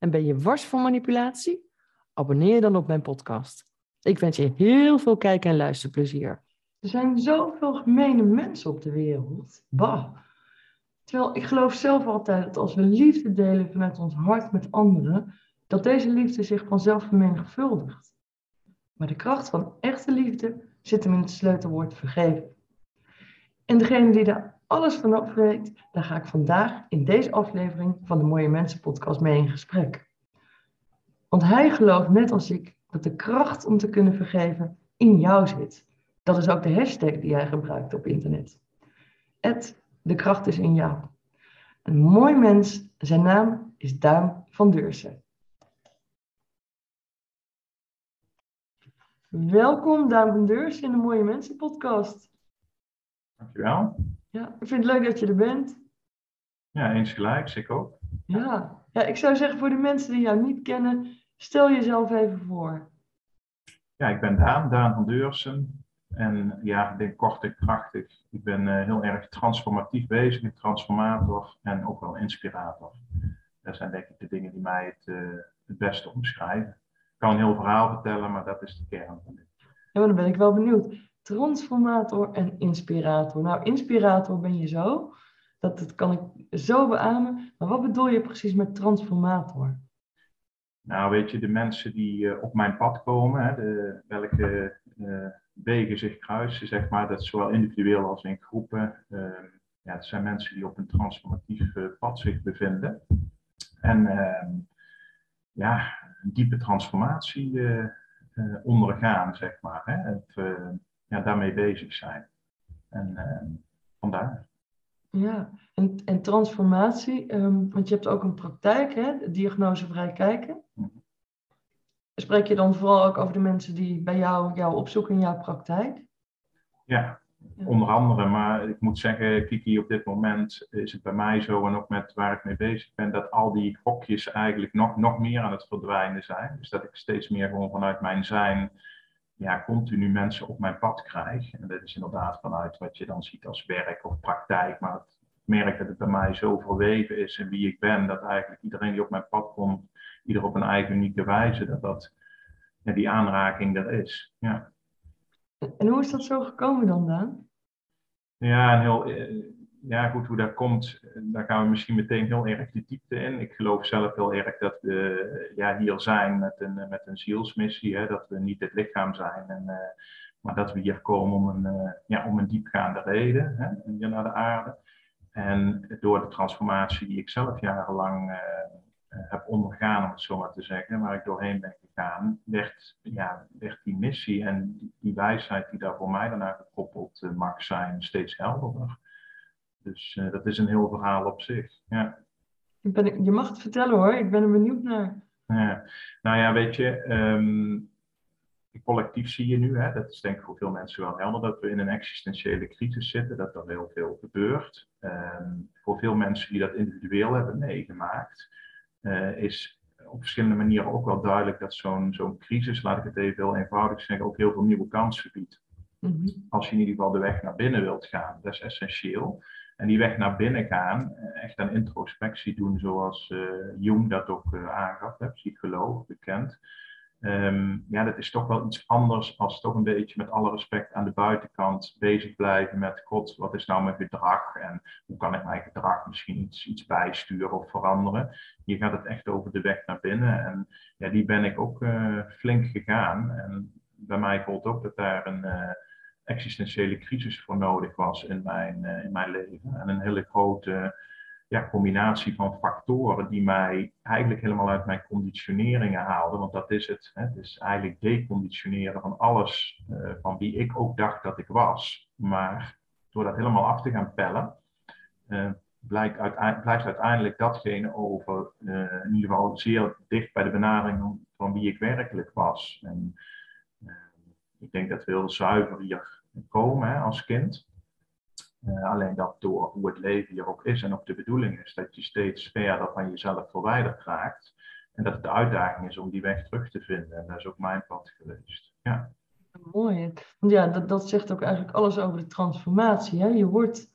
En ben je wars van manipulatie? Abonneer je dan op mijn podcast. Ik wens je heel veel kijk- en luisterplezier. Er zijn zoveel gemene mensen op de wereld. Bah. Terwijl ik geloof zelf altijd dat als we liefde delen vanuit ons hart met anderen, dat deze liefde zich vanzelf vermenigvuldigt. Maar de kracht van echte liefde zit hem in het sleutelwoord vergeven. En degene die daar alles vanaf weet, daar ga ik vandaag in deze aflevering van de Mooie Mensen podcast mee in gesprek. Want hij gelooft net als ik dat de kracht om te kunnen vergeven in jou zit. Dat is ook de hashtag die hij gebruikt op internet. Het, de kracht is in jou. Een mooi mens, zijn naam is Duim van Deursen. Welkom Duim van Deursen in de Mooie Mensen podcast. Dankjewel. Ja, ik vind het leuk dat je er bent. Ja, eens gelijk, ik ook. Ja. ja, ik zou zeggen voor de mensen die jou niet kennen, stel jezelf even voor. Ja, ik ben Daan, Daan van Deursen. En ja, ik denk kort en krachtig. Ik ben uh, heel erg transformatief bezig, een transformator en ook wel inspirator. Dat zijn denk ik de dingen die mij het, uh, het beste omschrijven. Ik kan een heel verhaal vertellen, maar dat is de kern van dit. Ja, maar dan ben ik wel benieuwd. Transformator en inspirator. Nou, inspirator ben je zo. Dat, dat kan ik zo beamen. Maar wat bedoel je precies met transformator? Nou, weet je, de mensen die uh, op mijn pad komen, hè, de, welke uh, wegen zich kruisen, zeg maar, dat zowel individueel als in groepen. Uh, ja, het zijn mensen die op een transformatief pad zich bevinden. En ehm, ja, een diepe transformatie ondergaan, zeg maar. Hè. Het, ja, daarmee bezig zijn. En vandaar. Ja, en, en transformatie, um, want je hebt ook een praktijk, hè, diagnosevrij kijken. Mhm. Spreek je dan vooral ook over de mensen die bij jou, jou opzoeken in jouw praktijk? Ja, ja, onder andere. Maar ik moet zeggen, Kiki, op dit moment is het bij mij zo en ook met waar ik mee bezig ben, dat al die hokjes eigenlijk nog, nog meer aan het verdwijnen zijn. Dus dat ik steeds meer gewoon vanuit mijn zijn ja, continu mensen op mijn pad krijg. En dat is inderdaad vanuit wat je dan ziet als werk of praktijk. Maar ik merk dat het bij mij zo verweven is in wie ik ben, dat eigenlijk iedereen die op mijn pad komt, ieder op een eigen unieke wijze, dat, dat ja, die aanraking er is. Ja. En hoe is dat zo gekomen dan, Daan? Ja, een heel, ja, goed, hoe dat komt, daar gaan we misschien meteen heel erg de diepte in. Ik geloof zelf heel erg dat we ja, hier zijn met een, met een zielsmissie, hè, dat we niet het lichaam zijn, en, uh, maar dat we hier komen om een, uh, ja, om een diepgaande reden, hè, hier naar de aarde. En door de transformatie die ik zelf jarenlang uh, heb ondergaan, om het zo maar te zeggen, waar ik doorheen ben gegaan, werd, ja, werd die missie en die, die wijsheid die daar voor mij daarna gekoppeld mag zijn, steeds helderder. Dus uh, dat is een heel verhaal op zich. Ja. Ben, je mag het vertellen hoor, ik ben er benieuwd naar. Ja. Nou ja, weet je, um, collectief zie je nu, hè, dat is denk ik voor veel mensen wel helder, dat we in een existentiële crisis zitten, dat er heel veel gebeurt. Um, voor veel mensen die dat individueel hebben meegemaakt, uh, is op verschillende manieren ook wel duidelijk dat zo'n zo'n crisis, laat ik het even heel eenvoudig zeggen, ook heel veel nieuwe kansen biedt. Mhm. Mm -hmm. Als je in ieder geval de weg naar binnen wilt gaan, dat is essentieel. En die weg naar binnen gaan, echt een introspectie doen zoals uh, Jung dat ook uh, aangaf, psycholoog, bekend. Um, ja, dat is toch wel iets anders als toch een beetje met alle respect aan de buitenkant bezig blijven met God, wat is nou mijn gedrag en hoe kan ik mijn gedrag misschien iets, iets bijsturen of veranderen. Hier gaat het echt over de weg naar binnen en ja, die ben ik ook flink gegaan. En bij mij gold ook dat daar een existentiële crisis voor nodig was in mijn, uh, in mijn leven. En een hele grote ja, combinatie van factoren die mij eigenlijk helemaal uit mijn conditioneringen haalden. Want dat is het. Hè? Het is eigenlijk deconditioneren van alles uh, van wie ik ook dacht dat ik was. Maar door dat helemaal af te gaan pellen, uh, blijkt uiteindelijk, blijft uiteindelijk datgene over, in ieder geval zeer dicht bij de benadering van wie ik werkelijk was. En, ik denk dat we heel zuiver hier komen hè, als kind. Uh, alleen dat door hoe het leven hier ook is en ook de bedoeling is, dat je steeds verder van jezelf verwijderd raakt. En dat het de uitdaging is om die weg terug te vinden. En dat is ook mijn pad geweest. Ja. Mooi. Want ja, dat, dat zegt ook eigenlijk alles over de transformatie. Hè? Je, wordt,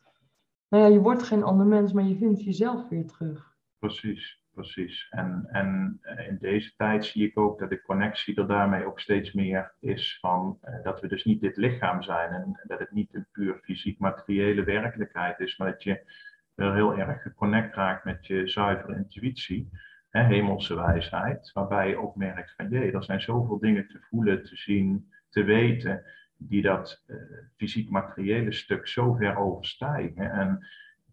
nou ja, je wordt geen ander mens, maar je vindt jezelf weer terug. Precies, precies. En, en eh, in deze tijd zie ik ook dat de connectie er daarmee ook steeds meer is van eh, dat we dus niet dit lichaam zijn en dat het niet een puur fysiek materiële werkelijkheid is, maar dat je wel heel erg geconnect raakt met je zuivere intuïtie hè, hemelse wijsheid, waarbij je ook merkt van jee, er zijn zoveel dingen te voelen, te zien, te weten, die dat uh, fysiek-materiële stuk zo ver overstijgen. En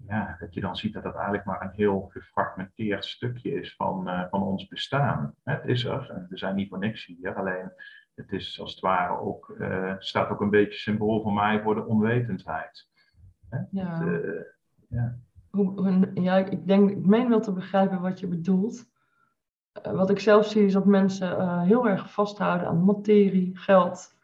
ja, dat je dan ziet dat dat eigenlijk maar een heel gefragmenteerd stukje is van, uh, van ons bestaan. Het is er, en we zijn niet voor niks hier, alleen het is als het ware ook, uh, staat ook een beetje symbool voor mij voor de onwetendheid. Hè? Ja. Het, ja. ja, ik denk, ik meen wel te begrijpen wat je bedoelt. Eh, wat ik zelf zie is dat mensen heel erg vasthouden aan materie, geld.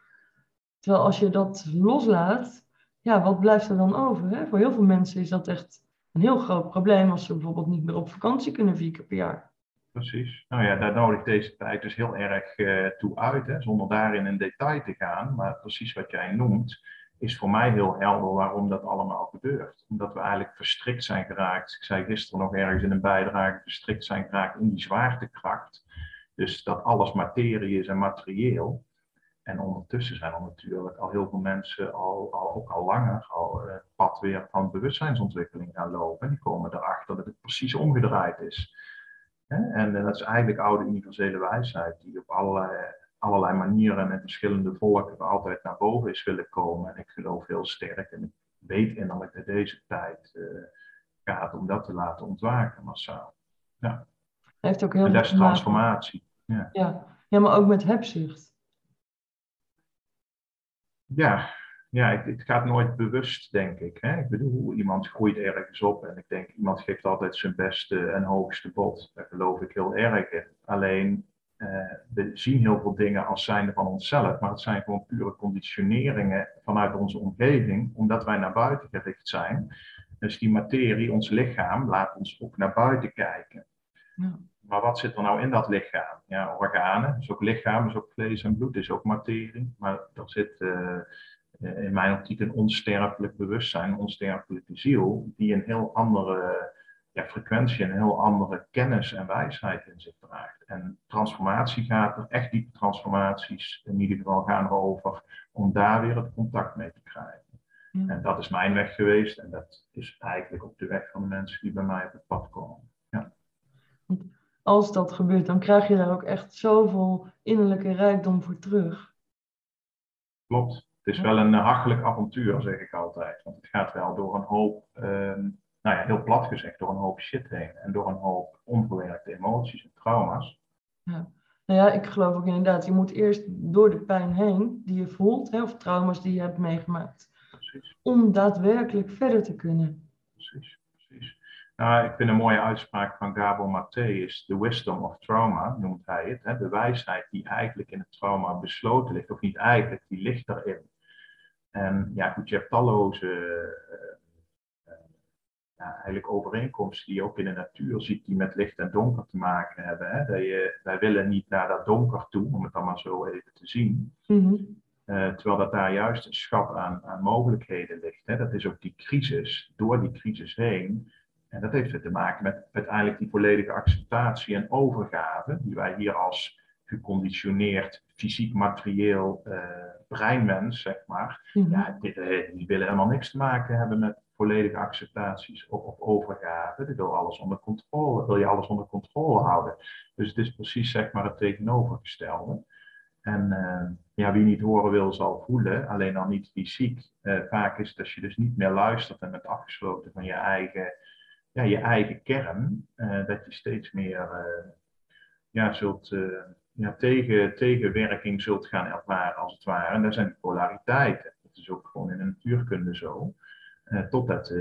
Terwijl als je dat loslaat, ja, wat blijft er dan over? Hè? Voor heel veel mensen is dat echt een heel groot probleem als ze bijvoorbeeld niet meer op vakantie kunnen vier keer per jaar. Precies. Nou ja, daar nodig deze tijd dus heel erg uh, toe uit, hè, zonder daarin in detail te gaan. Maar precies wat jij noemt, is voor mij heel helder waarom dat allemaal gebeurt. Omdat we eigenlijk verstrikt zijn geraakt. Ik zei gisteren nog ergens in een bijdrage, verstrikt zijn geraakt in die zwaartekracht. Dus dat alles materie is en materieel. En ondertussen zijn er natuurlijk al heel veel mensen al, al ook al langer al het pad weer van bewustzijnsontwikkeling gaan lopen. En die komen erachter dat het precies omgedraaid is. En dat is eigenlijk oude universele wijsheid die op allerlei allerlei manieren en verschillende volken altijd naar boven is willen komen. En ik geloof heel sterk en ik weet innerlijk dat deze tijd uh, gaat om dat te laten ontwaken massaal. Ja. Heeft ook heel en dat is transformatie. Ja. ja. Ja. maar ook met hebzucht. Ja, ja het, gaat nooit bewust, denk ik. Hè? Ik bedoel, iemand groeit ergens op en ik denk, iemand geeft altijd zijn beste en hoogste bod. Daar geloof ik heel erg in. Alleen uh, we zien heel veel dingen als zijnde van onszelf, maar het zijn gewoon pure conditioneringen vanuit onze omgeving, omdat wij naar buiten gericht zijn. Dus die materie, ons lichaam, laat ons ook naar buiten kijken. Ja. Maar wat zit er nou in dat lichaam? Ja, organen, is ook lichaam, is ook vlees en bloed, is ook materie. Maar er zit uh, in mijn optiek een onsterfelijk bewustzijn, een onsterfelijke ziel, die een heel andere ja, frequentie en een heel andere kennis en wijsheid in zich draagt. En transformatie gaat er, echt diepe transformaties in ieder geval gaan er over om daar weer het contact mee te krijgen. En dat is mijn weg geweest en dat is eigenlijk ook de weg van de mensen die bij mij op het pad komen. Ja. Als dat gebeurt, dan krijg je daar ook echt zoveel innerlijke rijkdom voor terug. Klopt. Het is wel een hachelijk avontuur, zeg ik altijd. Want het gaat wel door een hoop ehm, nou ja, heel plat gezegd, door een hoop shit heen en door een hoop onverwerkte emoties en trauma's. Ja. Nou ja, ik geloof ook inderdaad, je moet eerst door de pijn heen die je voelt, hè, of trauma's die je hebt meegemaakt, precies. om daadwerkelijk verder te kunnen. Precies. Nou, ik vind een mooie uitspraak van Gabor is the wisdom of trauma, noemt hij het. Hè, de wijsheid die eigenlijk in het trauma besloten ligt, of niet eigenlijk, die ligt erin. En ja, goed, je hebt talloze uh, ja, eigenlijk overeenkomsten die je ook in de natuur ziet, die met licht en donker te maken hebben. Hè? Dat je, wij willen niet naar dat donker toe, om het dan maar zo even te zien. Mhm. Eh, terwijl dat daar juist een schat aan, aan mogelijkheden ligt. Hè? Dat is ook die crisis, door die crisis heen. En dat heeft te maken met uiteindelijk die volledige acceptatie en overgave, die wij hier als geconditioneerd fysiek materieel uh, breinmens, zeg maar, mhm. ja, eh, die willen helemaal niks te maken hebben met volledige acceptaties of, of overgave. Die wil alles onder controle, wil je alles onder controle houden. Dus het is precies zeg maar het tegenovergestelde. En uh, ja, wie niet horen wil, zal voelen, alleen dan niet fysiek. Uh, vaak is het als je dus niet meer luistert en bent afgesloten van je eigen, ja, je eigen kern, uh, dat je steeds meer ja, zult, ja, tegen, tegenwerking zult gaan ervaren, als het ware. En daar zijn polariteiten. Dat is ook gewoon in de natuurkunde zo. Totdat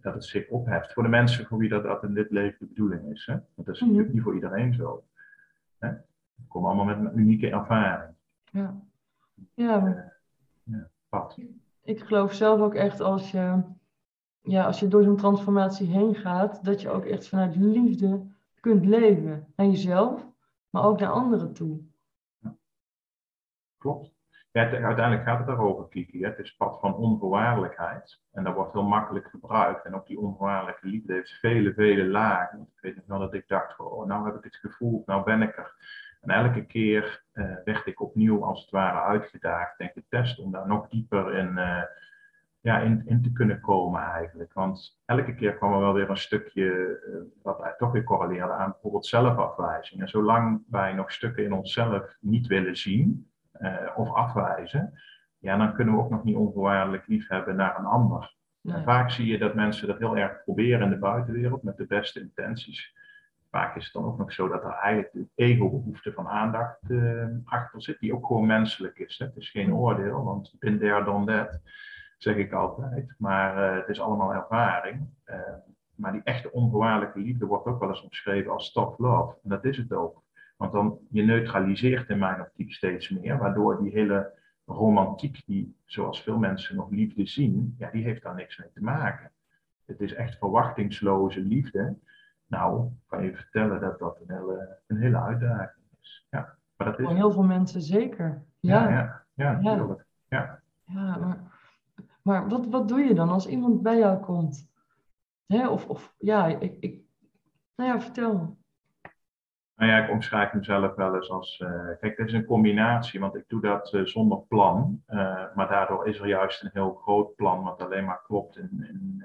dat het zich opheft. Voor de mensen voor wie dat, dat in dit leven de bedoeling is. Hè? Want dat is natuurlijk niet voor iedereen zo. Hè? We komen allemaal met een unieke ervaring. Ja, ja, ja wat? Ik geloof zelf ook echt als je, ja, als je door zo'n transformatie heen gaat, dat je ook echt vanuit liefde kunt leven. Naar jezelf, maar ook naar anderen toe. Klopt. Ja, uiteindelijk gaat het daarover, Kiki. Het is pad van onvoorwaardelijkheid. En dat wordt heel makkelijk gebruikt. En ook die onvoorwaardelijke liefde heeft vele, vele lagen. Ik weet nog wel dat ik dacht, oh, nou heb ik het gevoeld, nou ben ik er. En elke keer uh, werd ik opnieuw als het ware uitgedaagd en getest om daar nog dieper in, uh, ja, in, in, te kunnen komen eigenlijk. Want elke keer kwam er wel weer een stukje uh, wat toch weer correleerde aan bijvoorbeeld zelfafwijzing. En zolang wij nog stukken in onszelf niet willen zien of afwijzen, ja, dan kunnen we ook nog niet onvoorwaardelijk lief hebben naar een ander. En vaak zie je dat mensen dat heel erg proberen in de buitenwereld met de beste intenties vaak is het dan ook nog zo dat er eigenlijk de ego-behoefte van aandacht uh, achter zit, die ook gewoon menselijk is. Hè. Het is geen oordeel, want bin there, done that, zeg ik altijd. Maar uh, het is allemaal ervaring. Uh, maar die echte onvoorwaardelijke liefde wordt ook wel eens omschreven als tough love. En dat is het ook. Want dan je neutraliseert in mijn optiek steeds meer, waardoor die hele romantiek, die zoals veel mensen nog liefde zien, ja, die heeft daar niks mee te maken. Het is echt verwachtingsloze liefde nou, kan je vertellen dat dat een hele, een hele uitdaging is. Ja, maar dat is... Voor heel veel mensen zeker. Ja, ja, ja, ja natuurlijk. Ja, ja maar, maar wat, wat doe je dan als iemand bij jou komt? Hè? Of, of ja, ik, ik, nou ja, vertel. Nou ja, ik omschrijf mezelf wel eens als. Uh, kijk, het is een combinatie, want ik doe dat uh, zonder plan. Uh, maar daardoor is er juist een heel groot plan, wat alleen maar klopt in, in,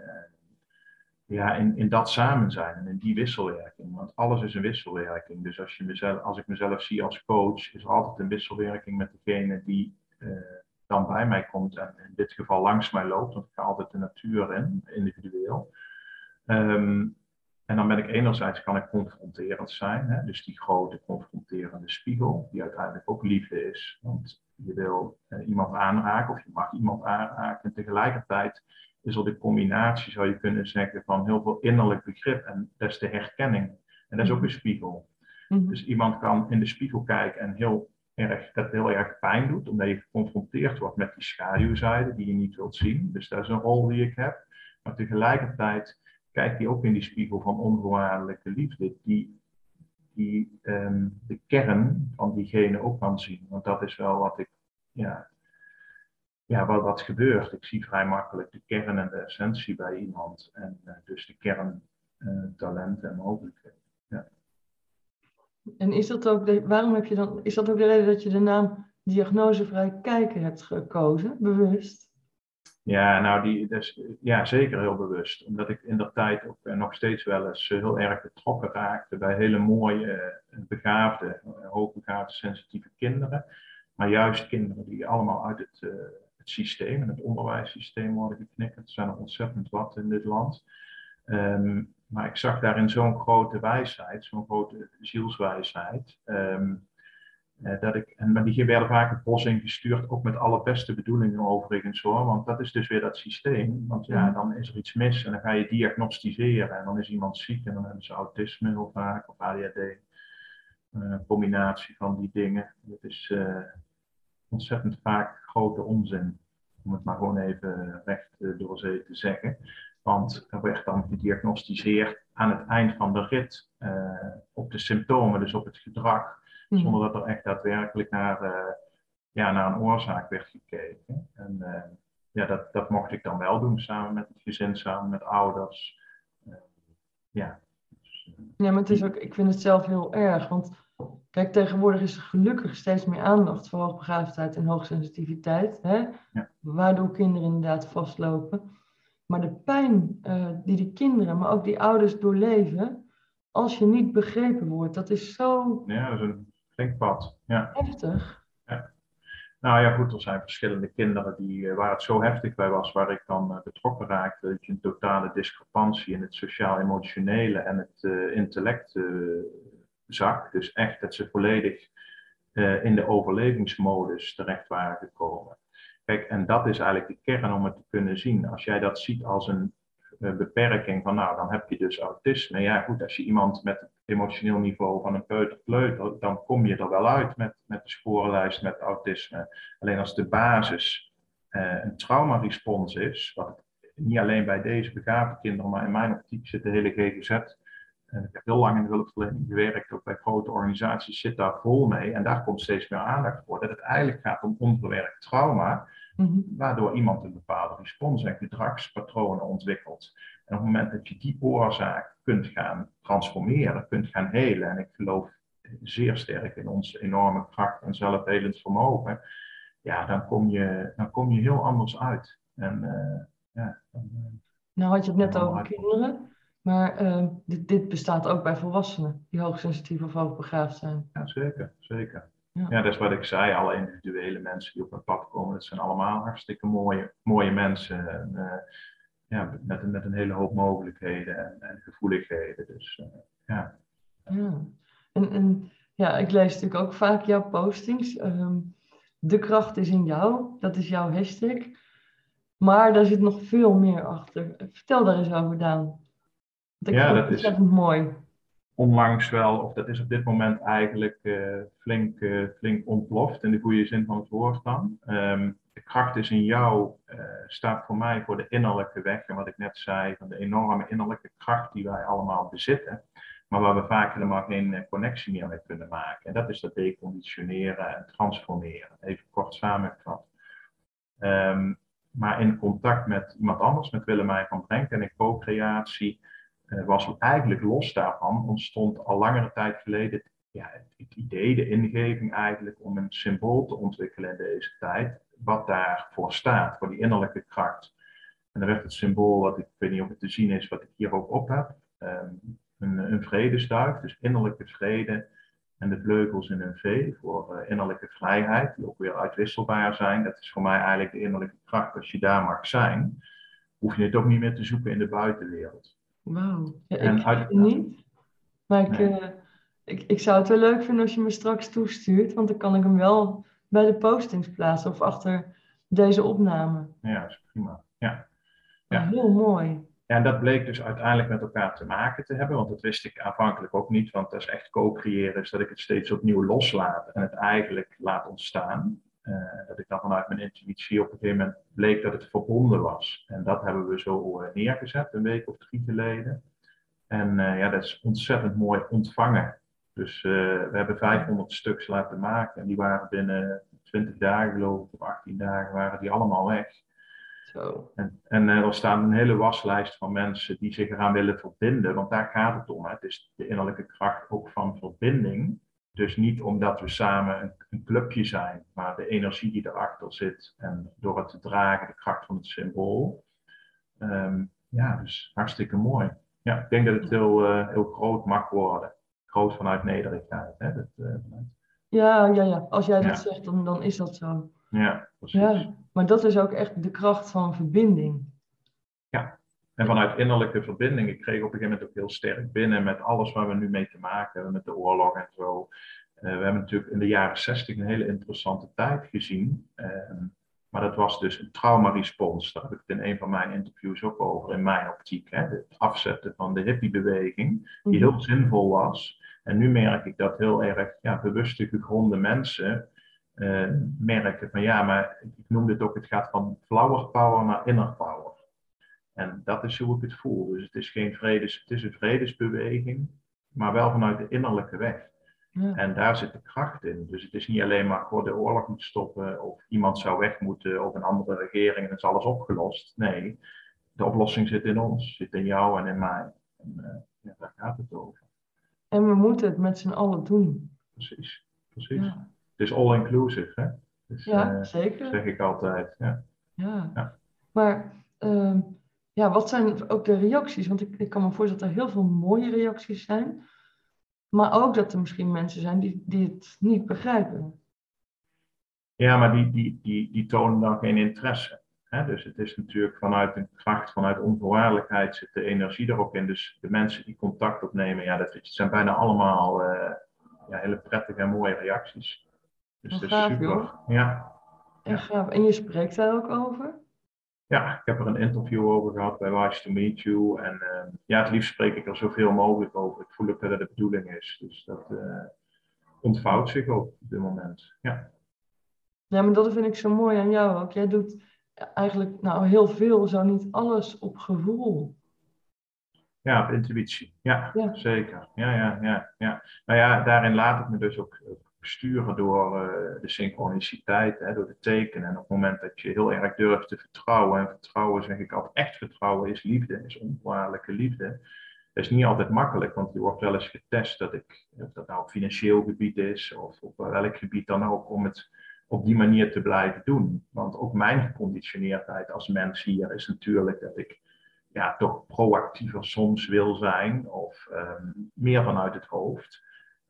ja, in, in dat samen zijn en in die wisselwerking. Want alles is een wisselwerking. Dus als, je mezelf, als ik mezelf zie als coach, is er altijd een wisselwerking met degene die dan bij mij komt en in dit geval langs mij loopt. Want ik ga altijd de natuur in, individueel. Um, en dan ben ik enerzijds kan ik confronterend zijn, hè? dus die grote confronterende spiegel, die uiteindelijk ook liefde is. Want je wil uh, iemand aanraken of je mag iemand aanraken. En tegelijkertijd is er de combinatie, zou je kunnen zeggen, van heel veel innerlijk begrip en dat is de herkenning. En dat is ook een spiegel. Mhm. Dus iemand kan in de spiegel kijken en heel erg, dat heel erg pijn doet, omdat je geconfronteerd wordt met die schaduwzijde die je niet wilt zien. Dus dat is een rol die ik heb. Maar tegelijkertijd kijkt hij ook in die spiegel van onvoorwaardelijke liefde, die, die um, de kern van diegene ook kan zien. Want dat is wel wat ik ja, ja, wat, wat gebeurt. Ik zie vrij makkelijk de kern en de essentie bij iemand. En uh, dus de kern, uh, en mogelijkheden. En is dat ook de, waarom heb je dan, is dat ook de reden dat je de naam diagnosevrij kijken hebt gekozen, bewust? Ja, nou, die, dus, ja, zeker heel bewust. Omdat ik in dat tijd ook uh, nog steeds wel eens heel erg betrokken raakte bij hele mooie, begaafde, hoogbegaafde, sensitieve kinderen. Maar juist kinderen die allemaal uit het het systeem en het onderwijssysteem worden geknikkerd. Er zijn er ontzettend wat in dit land. Um, maar ik zag daarin zo'n grote wijsheid, zo'n grote zielswijsheid. Um, uh, dat ik, en, maar die werden vaak het bos ingestuurd, ook met alle beste bedoelingen overigens hoor. Want dat is dus weer dat systeem. Want ja, dan is er iets mis en dan ga je diagnosticeren. En dan is iemand ziek en dan hebben ze autisme heel vaak of ADHD. Uh, een combinatie van die dingen. Dat is uh, ontzettend vaak grote onzin. Om het maar gewoon even recht eh, door zee te zeggen. Want er werd dan gediagnosticeerd aan het eind van de rit uh, op de symptomen, dus op het gedrag, mhm. zonder dat er echt daadwerkelijk naar, uh, ja, naar een oorzaak werd gekeken. En uh, ja, dat, dat mocht ik dan wel doen, samen met het gezin, samen met ouders. ja. Dus, ja, maar het is ook, ik vind het zelf heel erg, want Kijk, tegenwoordig is er gelukkig steeds meer aandacht voor hoogbegaafdheid en hoogsensitiviteit, hè? Ja. waardoor kinderen inderdaad vastlopen. Maar de pijn uh, die die kinderen, maar ook die ouders doorleven, als je niet begrepen wordt, dat is zo. Ja, dat is een flink pad. Ja. Heftig. Ja. Nou ja, goed, er zijn verschillende kinderen die, uh, waar het zo heftig bij was, waar ik dan uh, betrokken raakte. Dat je een totale discrepantie in het sociaal-emotionele en het intellect zak. Dus echt dat ze volledig uh, in de overlevingsmodus terecht waren gekomen. Kijk, en dat is eigenlijk de kern om het te kunnen zien. Als jij dat ziet als een eh, beperking van, nou, dan heb je dus autisme. Ja, goed, als je iemand met het emotioneel niveau van een peuter dan kom je er wel uit met, met de sporenlijst met autisme. Alleen als de basis uh, een traumarespons is, wat niet alleen bij deze begaafde kinderen, maar in mijn optiek zit de hele GGZ. En ik heb heel lang in de hulpverlening gewerkt, ook bij grote organisaties zit daar vol mee. En daar komt steeds meer aandacht voor. Dat het eigenlijk gaat om onverwerkt trauma, mhm. waardoor iemand een bepaalde respons en gedragspatronen ontwikkelt. En op het moment dat je die oorzaak kunt gaan transformeren, kunt gaan helen, en ik geloof zeer sterk in onze enorme kracht en zelfhelend vermogen, ja, dan kom je, dan kom je heel anders uit. En, uh, ja, dan, uh, nou had je het net over kinderen, maar uh, dit, dit, bestaat ook bij volwassenen die hoogsensitief of hoogbegaafd zijn. Ja, zeker, zeker. Ja. ja. dat is wat ik zei, alle individuele mensen die op mijn pad komen, dat zijn allemaal hartstikke mooie, mooie mensen. En, ja, met, met een hele hoop mogelijkheden en, en gevoeligheden. Dus ja. ja. En, en ja, ik lees natuurlijk ook vaak jouw postings. Um, de kracht is in jou, dat is jouw hashtag. Maar daar zit nog veel meer achter. Vertel daar eens over, Daan. Dat ja, dat is mooi. Onlangs wel, of dat is op dit moment eigenlijk uh, flink, uh, flink ontploft, in de goede zin van het woord dan. Um, de kracht is in jou, uh, staat voor mij voor de innerlijke weg. En wat ik net zei, van de enorme innerlijke kracht die wij allemaal bezitten maar waar we vaak helemaal geen eh, connectie meer mee kunnen maken. En dat is dat deconditioneren en transformeren, even kort samengevat. Um, maar in contact met iemand anders, met Willemijn van Brenk en in co-creatie, was eigenlijk los daarvan, ontstond al langere tijd geleden ja, het idee, de ingeving eigenlijk, om een symbool te ontwikkelen in deze tijd, wat daarvoor staat, voor die innerlijke kracht. En dan werd het symbool, wat ik, weet niet of het te zien is, wat ik hier ook op heb, um, een, een dus innerlijke vrede. En de vleugels in een V voor uh, innerlijke vrijheid, die ook weer uitwisselbaar zijn. Dat is voor mij eigenlijk de innerlijke kracht. Als je daar mag zijn, hoef je het ook niet meer te zoeken in de buitenwereld. Wauw, ja, ik uit... niet. Maar ik, uh, ik, ik zou het wel leuk vinden als je me straks toestuurt, want dan kan ik hem wel bij de postings plaatsen of achter deze opname. Ja, dat is prima. Ja. ja. Heel mooi. En dat bleek dus uiteindelijk met elkaar te maken te hebben, want dat wist ik aanvankelijk ook niet, want dat is echt co-creëren, is dat ik het steeds opnieuw loslaat en het eigenlijk laat ontstaan. Uh, dat ik dan vanuit mijn intuïtie op een gegeven moment bleek dat het verbonden was. En dat hebben we zo uh, neergezet, een week of drie geleden. En uh, ja, dat is ontzettend mooi ontvangen. Dus we hebben 500 stuks laten maken en die waren binnen 20 dagen geloof ik, of 18 dagen waren die allemaal weg. En, en uh, er staat een hele waslijst van mensen die zich eraan willen verbinden, want daar gaat het om. Hè. Het is de innerlijke kracht ook van verbinding. Dus niet omdat we samen een, een, clubje zijn, maar de energie die erachter zit en door het te dragen, de kracht van het symbool. Um, ja, dus hartstikke mooi. Ja, ik denk dat het heel, uh, heel groot mag worden. Groot vanuit nederigheid. Hè, dat, uh, ja, ja, ja, als jij dat zegt, dan, dan is dat zo. Ja, precies. Ja, maar dat is ook echt de kracht van verbinding. Ja, en vanuit innerlijke verbinding. Ik kreeg op een gegeven moment ook heel sterk binnen met alles waar we nu mee te maken hebben, met de oorlog en zo. Uh, we hebben natuurlijk in de jaren zestig een hele interessante tijd gezien. Uh, maar dat was dus een traumarespons. Daar heb ik het in een van mijn interviews ook over, in mijn optiek. Hè? Het afzetten van de hippiebeweging, die mhm. heel zinvol was. En nu merk ik dat heel erg ja, bewuste, gegronde mensen uh, merken van ja, maar ik noem dit ook, het gaat van flower power naar inner power. En dat is hoe ik het voel. Dus het is geen vredes, het is een vredesbeweging, maar wel vanuit de innerlijke weg. Ja. En daar zit de kracht in. Dus het is niet alleen maar voor de oorlog moet stoppen of iemand zou weg moeten of een andere regering en het is alles opgelost. Nee, de oplossing zit in ons, zit in jou en in mij. En uh, ja, daar gaat het over. En we moeten het met z'n allen doen. Precies, precies. Ja. Het is all-inclusive, hè? Dus, ja, uh, zeker. zeg ik altijd. Ja. ja. ja. Maar uh, ja, wat zijn ook de reacties? Want ik, ik kan me voorstellen dat er heel veel mooie reacties zijn. Maar ook dat er misschien mensen zijn die, die het niet begrijpen. Ja, maar die, die, die, die tonen dan geen interesse. Hè? Dus het is natuurlijk vanuit een kracht, vanuit onvoorwaardelijkheid zit de energie erop in. Dus de mensen die contact opnemen, ja, dat zijn bijna allemaal uh, ja, hele prettige en mooie reacties. Dus dat is super. Ja. ja. En je spreekt daar ook over? Ja, ik heb er een interview over gehad bij Wise to Meet You. En uh, ja, het liefst spreek ik er zoveel mogelijk over. Ik voel ook dat het de bedoeling is. Dus dat uh, ontvouwt zich ook op dit moment. Ja. ja, maar dat vind ik zo mooi aan jou ook. Jij doet eigenlijk nou, heel veel, zo niet alles op gevoel. Ja, op intuïtie. Ja, ja, zeker. Ja, ja, ja, ja. Nou ja, daarin laat ik me dus ook sturen door uh, de synchroniciteit, hè, door de tekenen. En op het moment dat je heel erg durft te vertrouwen, en vertrouwen zeg ik altijd, echt vertrouwen is liefde, is onvoorwaardelijke liefde. Dat is niet altijd makkelijk, want je wordt wel eens getest dat ik, of dat nou op financieel gebied is, of op welk gebied dan ook, om het op die manier te blijven doen. Want ook mijn geconditioneerdheid als mens hier is natuurlijk dat ik ja, toch proactiever soms wil zijn, of um, meer vanuit het hoofd.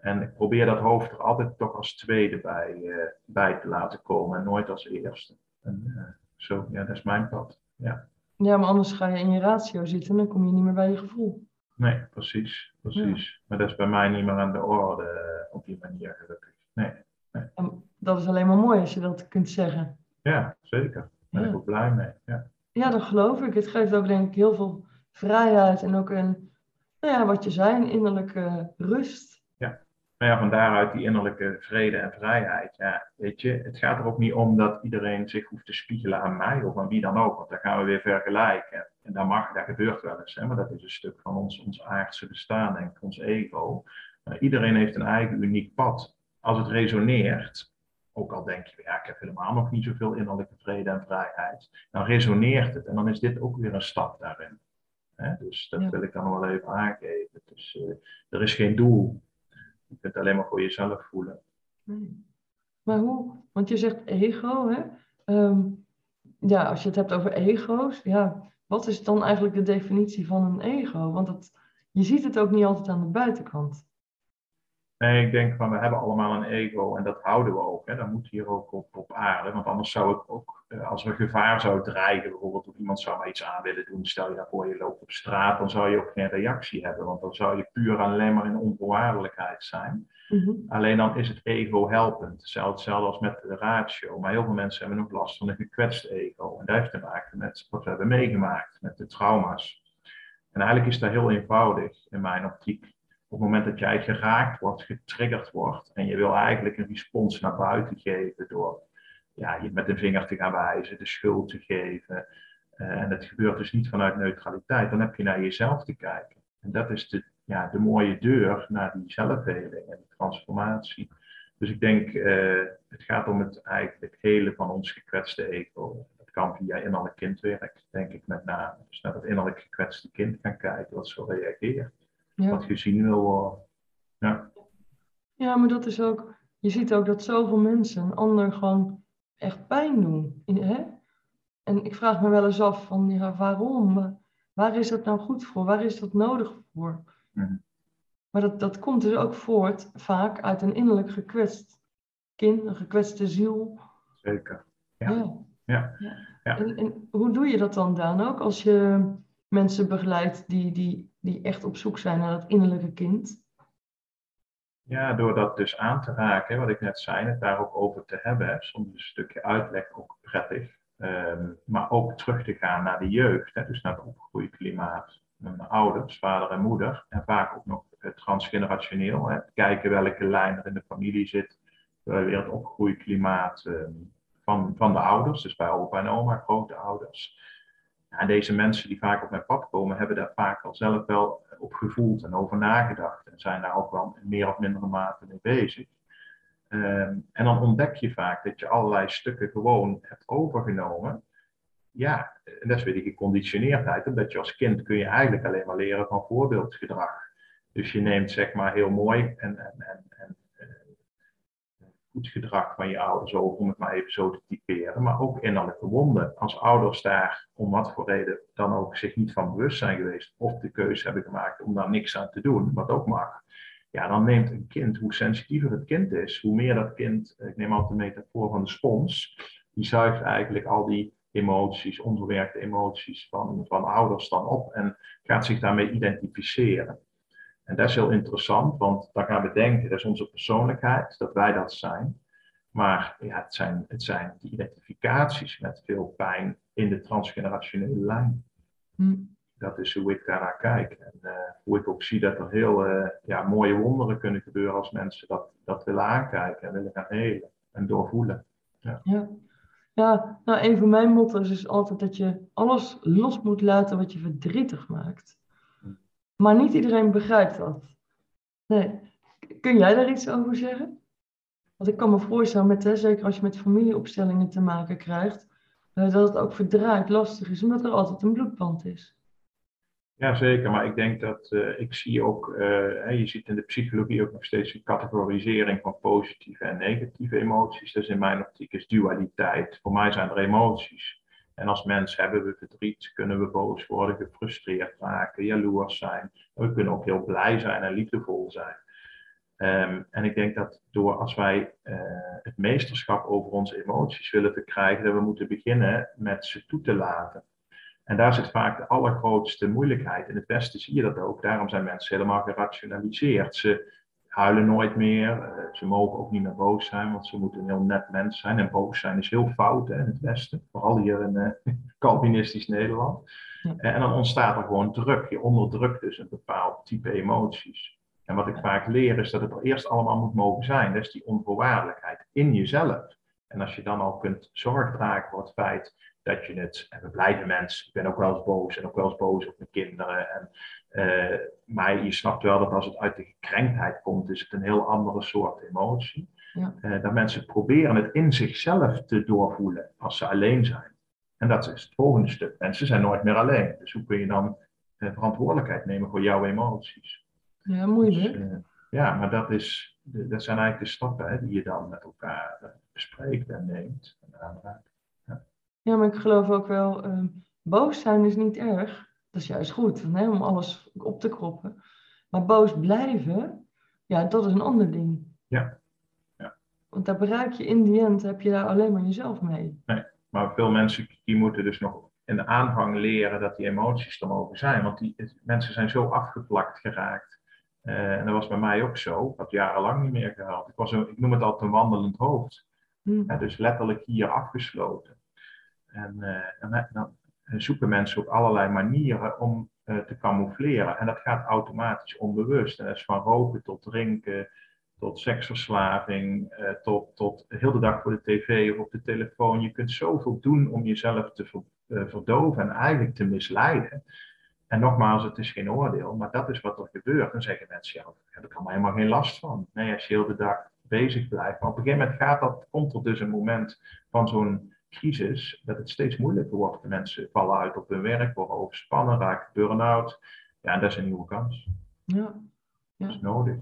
En ik probeer dat hoofd er altijd toch als tweede bij, uh, bij te laten komen en nooit als eerste. En uh, zo, ja, dat is mijn pad. Ja. ja, maar anders ga je in je ratio zitten en dan kom je niet meer bij je gevoel. Nee, precies, precies. Ja. Maar dat is bij mij niet meer aan de orde uh, op die manier gelukkig. Nee, nee. En dat is alleen maar mooi als je dat kunt zeggen. Ja, zeker. Daar ben ja. ik ook blij mee. Ja. ja, dat geloof ik. Het geeft ook denk ik heel veel vrijheid en ook een, nou ja, wat je zei, een innerlijke rust. Maar ja, van daaruit die innerlijke vrede en vrijheid. Ja, weet je, het gaat er ook niet om dat iedereen zich hoeft te spiegelen aan mij of aan wie dan ook, want dan gaan we weer vergelijken. En dat mag, dat gebeurt wel eens, hè, maar dat is een stuk van ons, ons aardse bestaan, ik, ons ego. Iedereen heeft een eigen uniek pad. Als het resoneert, ook al denk je, ja, ik heb helemaal nog niet zoveel innerlijke vrede en vrijheid, dan resoneert het en dan is dit ook weer een stap daarin. dus dat wil ik dan wel even aangeven. Dus uh, er is geen doel je kunt alleen maar voor jezelf voelen. Maar hoe? Want je zegt ego, hè? Um, ja, als je het hebt over ego's, ja, wat is dan eigenlijk de definitie van een ego? Want het, je ziet het ook niet altijd aan de buitenkant. Nee, ik denk van we hebben allemaal een ego en dat houden we ook. Hè. Dat moet hier ook op, op aarde. Want anders zou ik ook, eh, als er gevaar zou dreigen, bijvoorbeeld of iemand zou maar iets aan willen doen, stel je daarvoor je loopt op straat, dan zou je ook geen reactie hebben. Want dan zou je puur alleen maar in onvoorwaardelijkheid zijn. Mm-hmm. Alleen dan is het ego helpend. Hetzelfde als met de ratio. Maar heel veel mensen hebben ook last van een gekwetst ego. En dat heeft te maken met wat we hebben meegemaakt, met de trauma's. En eigenlijk is dat heel eenvoudig in mijn optiek op het moment dat jij geraakt wordt, getriggerd wordt en je wil eigenlijk een respons naar buiten geven door ja, je met een vinger te gaan wijzen, de schuld te geven. Uh, en dat gebeurt dus niet vanuit neutraliteit. Dan heb je naar jezelf te kijken. En dat is de, ja, de mooie deur naar die zelfheling en die transformatie. Dus ik denk, uh, het gaat om het eigenlijk hele van ons gekwetste ego. Dat kan via innerlijk kindwerk, denk ik met name. Dus naar het innerlijk gekwetste kind gaan kijken, wat zo reageert ja. wat gezien wil worden. Ja. ja, maar dat is ook, je ziet ook dat zoveel mensen een ander gewoon echt pijn doen. Hè? En ik vraag me wel eens af van, ja, waarom? Waar is dat nou goed voor? Waar is dat nodig voor? Maar dat, dat komt dus ook voort vaak uit een innerlijk gekwetst kind, een gekwetste ziel. Zeker. Ja. ja. ja. ja. En, en, hoe doe je dat dan, Daan? Ook als je mensen begeleidt die, die die echt op zoek zijn naar dat innerlijke kind? Ja, door dat dus aan te raken, wat ik net zei, het daar ook over te hebben. Soms een stukje uitleg ook prettig. Um, maar ook terug te gaan naar de jeugd, hè, dus naar het opgroeiklimaat. Ouders, vader en moeder. En vaak ook nog transgenerationeel. Hè, kijken welke lijn er in de familie zit. weer het opgroeiklimaat um, van, van de ouders, dus bij opa en oma, grote ouders. En deze mensen die vaak op mijn pad komen, hebben daar vaak al zelf wel op gevoeld en over nagedacht. En zijn daar ook wel meer of mindere mate mee bezig. Um, en dan ontdek je vaak dat je allerlei stukken gewoon hebt overgenomen. Ja, en dat is weer die geconditioneerdheid. Omdat je als kind kun je eigenlijk alleen maar leren van voorbeeldgedrag. Dus je neemt zeg maar heel mooi en, en, en goed gedrag van je ouders over, om het maar even zo te typeren, maar ook innerlijke wonden. Als ouders daar om wat voor reden dan ook zich niet van bewust zijn geweest of de keuze hebben gemaakt om daar niks aan te doen, wat ook mag, ja, dan neemt een kind, hoe sensitiever het kind is, hoe meer dat kind, ik neem altijd de metafoor van de spons, die zuigt eigenlijk al die emoties, onverwerkte emoties van, van ouders dan op en gaat zich daarmee identificeren. En dat is heel interessant, want dan gaan we denken, dat is onze persoonlijkheid, dat wij dat zijn. Maar ja, het, zijn, het zijn die identificaties met veel pijn in de transgenerationele lijn. Hm. Dat is hoe ik daarnaar kijk. En uh, hoe ik ook zie dat er heel uh, ja, mooie wonderen kunnen gebeuren als mensen dat, dat willen aankijken en willen gaan helen en doorvoelen. Ja. ja. Ja, nou, een van mijn motto's is altijd dat je alles los moet laten wat je verdrietig maakt. Maar niet iedereen begrijpt dat. Nee. Kun jij daar iets over zeggen? Want ik kan me voorstellen, met, hè, zeker als je met familieopstellingen te maken krijgt, uh, dat het ook verdraaid lastig is, omdat er altijd een bloedband is. Ja, zeker. Maar ik denk dat uh, ik zie ook, uh, je ziet in de psychologie ook nog steeds een categorisering van positieve en negatieve emoties. Dus in mijn optiek is dualiteit. Voor mij zijn er emoties. En als mens hebben we verdriet, kunnen we boos worden, gefrustreerd raken, jaloers zijn. we kunnen ook heel blij zijn en liefdevol zijn. Um, en ik denk dat door als wij uh, het meesterschap over onze emoties willen verkrijgen, dat we moeten beginnen met ze toe te laten. En daar zit vaak de allergrootste moeilijkheid. In het Westen zie je dat ook. Daarom zijn mensen helemaal gerationaliseerd. Ze huilen nooit meer. Uh, ze mogen ook niet meer boos zijn, want ze moeten een heel net mens zijn. En boos zijn is heel fout hè, in het Westen. Vooral hier in uh, Calvinistisch Nederland. Ja. En dan ontstaat er gewoon druk. Je onderdrukt dus een bepaald type emoties. En wat ik vaak leer is dat het er eerst allemaal moet mogen zijn. Dat is die onvoorwaardelijkheid in jezelf. En als je dan al kunt zorg dragen voor het feit dat je het, en we blijven mensen, ik ben ook wel eens boos en ook wel eens boos op mijn kinderen. En, uh, maar je snapt wel dat als het uit de gekrenktheid komt, is het een heel andere soort emotie. Ja. Uh, dat mensen proberen het in zichzelf te doorvoelen als ze alleen zijn. En dat is het volgende stuk. Mensen zijn nooit meer alleen. Dus hoe kun je dan uh, verantwoordelijkheid nemen voor jouw emoties? Ja, moeilijk. Dus, ja, maar dat, is, dat zijn eigenlijk de stappen hè, die je dan met elkaar bespreekt en neemt. En aanraakt. Ja, maar ik geloof ook wel, uh, boos zijn is niet erg. Dat is juist goed, om alles op te kroppen. Maar boos blijven, ja, dat is een ander ding. Ja. ja. Want daar bereik je in die end, heb je daar alleen maar jezelf mee. Nee, maar veel mensen die moeten dus nog in de aanvang leren dat die emoties er mogen zijn. Want die, mensen zijn zo afgeplakt geraakt. Uh, en dat was bij mij ook zo. Ik had jarenlang niet meer gehad. Ik, was een, ik noem het altijd een wandelend hoofd. Hmm. Dus letterlijk hier afgesloten. En, uh, en dan zoeken mensen op allerlei manieren om te camoufleren. En dat gaat automatisch onbewust. En dat is van roken tot drinken, tot seksverslaving, tot, tot heel de dag voor de tv of op de telefoon. Je kunt zoveel doen om jezelf te ver, verdoven en eigenlijk te misleiden. En nogmaals, het is geen oordeel, maar dat is wat er gebeurt. Dan zeggen mensen, ja, daar heb ik allemaal helemaal geen last van. Nee, als je heel de dag bezig blijft. Maar op een gegeven moment gaat dat, komt er dus een moment van zo'n crisis dat het steeds moeilijker wordt. De mensen vallen uit op hun werk, worden overspannen, raken burn-out. Ja, en dat is een nieuwe kans. Ja. ja. Dat is nodig.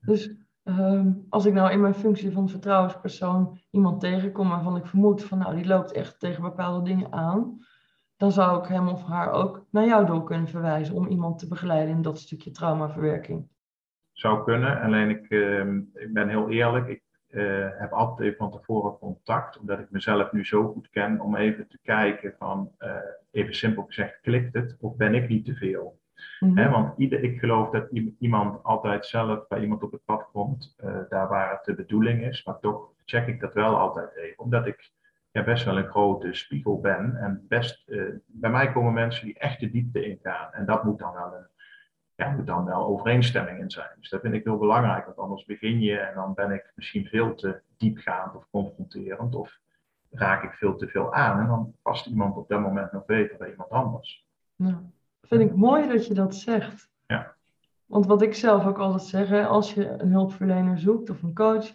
Dus ehm, als ik nou in mijn functie van vertrouwenspersoon iemand tegenkom waarvan ik vermoed van nou die loopt echt tegen bepaalde dingen aan, dan zou ik hem of haar ook naar jou door kunnen verwijzen om iemand te begeleiden in dat stukje traumaverwerking. Zou kunnen, alleen ik, ehm, ik ben heel eerlijk, ik uh, heb altijd even van tevoren contact, omdat ik mezelf nu zo goed ken, om even te kijken van, uh, even simpel gezegd, klikt het of ben ik niet te veel? Mm want ieder, ik geloof dat iemand altijd zelf bij iemand op het pad komt, uh, daar waar het de bedoeling is, maar toch check ik dat wel altijd even, omdat ik ja, best wel een grote spiegel ben en best, bij mij komen mensen die echt de diepte ingaan en dat moet dan wel een ja, moet dan wel overeenstemming in zijn. Dus dat vind ik heel belangrijk, want anders begin je en dan ben ik misschien veel te diepgaand of confronterend of raak ik veel te veel aan en dan past iemand op dat moment nog beter bij iemand anders. Nou, vind ik mooi dat je dat zegt. Ja. Want wat ik zelf ook altijd zeg, als je een hulpverlener zoekt of een coach,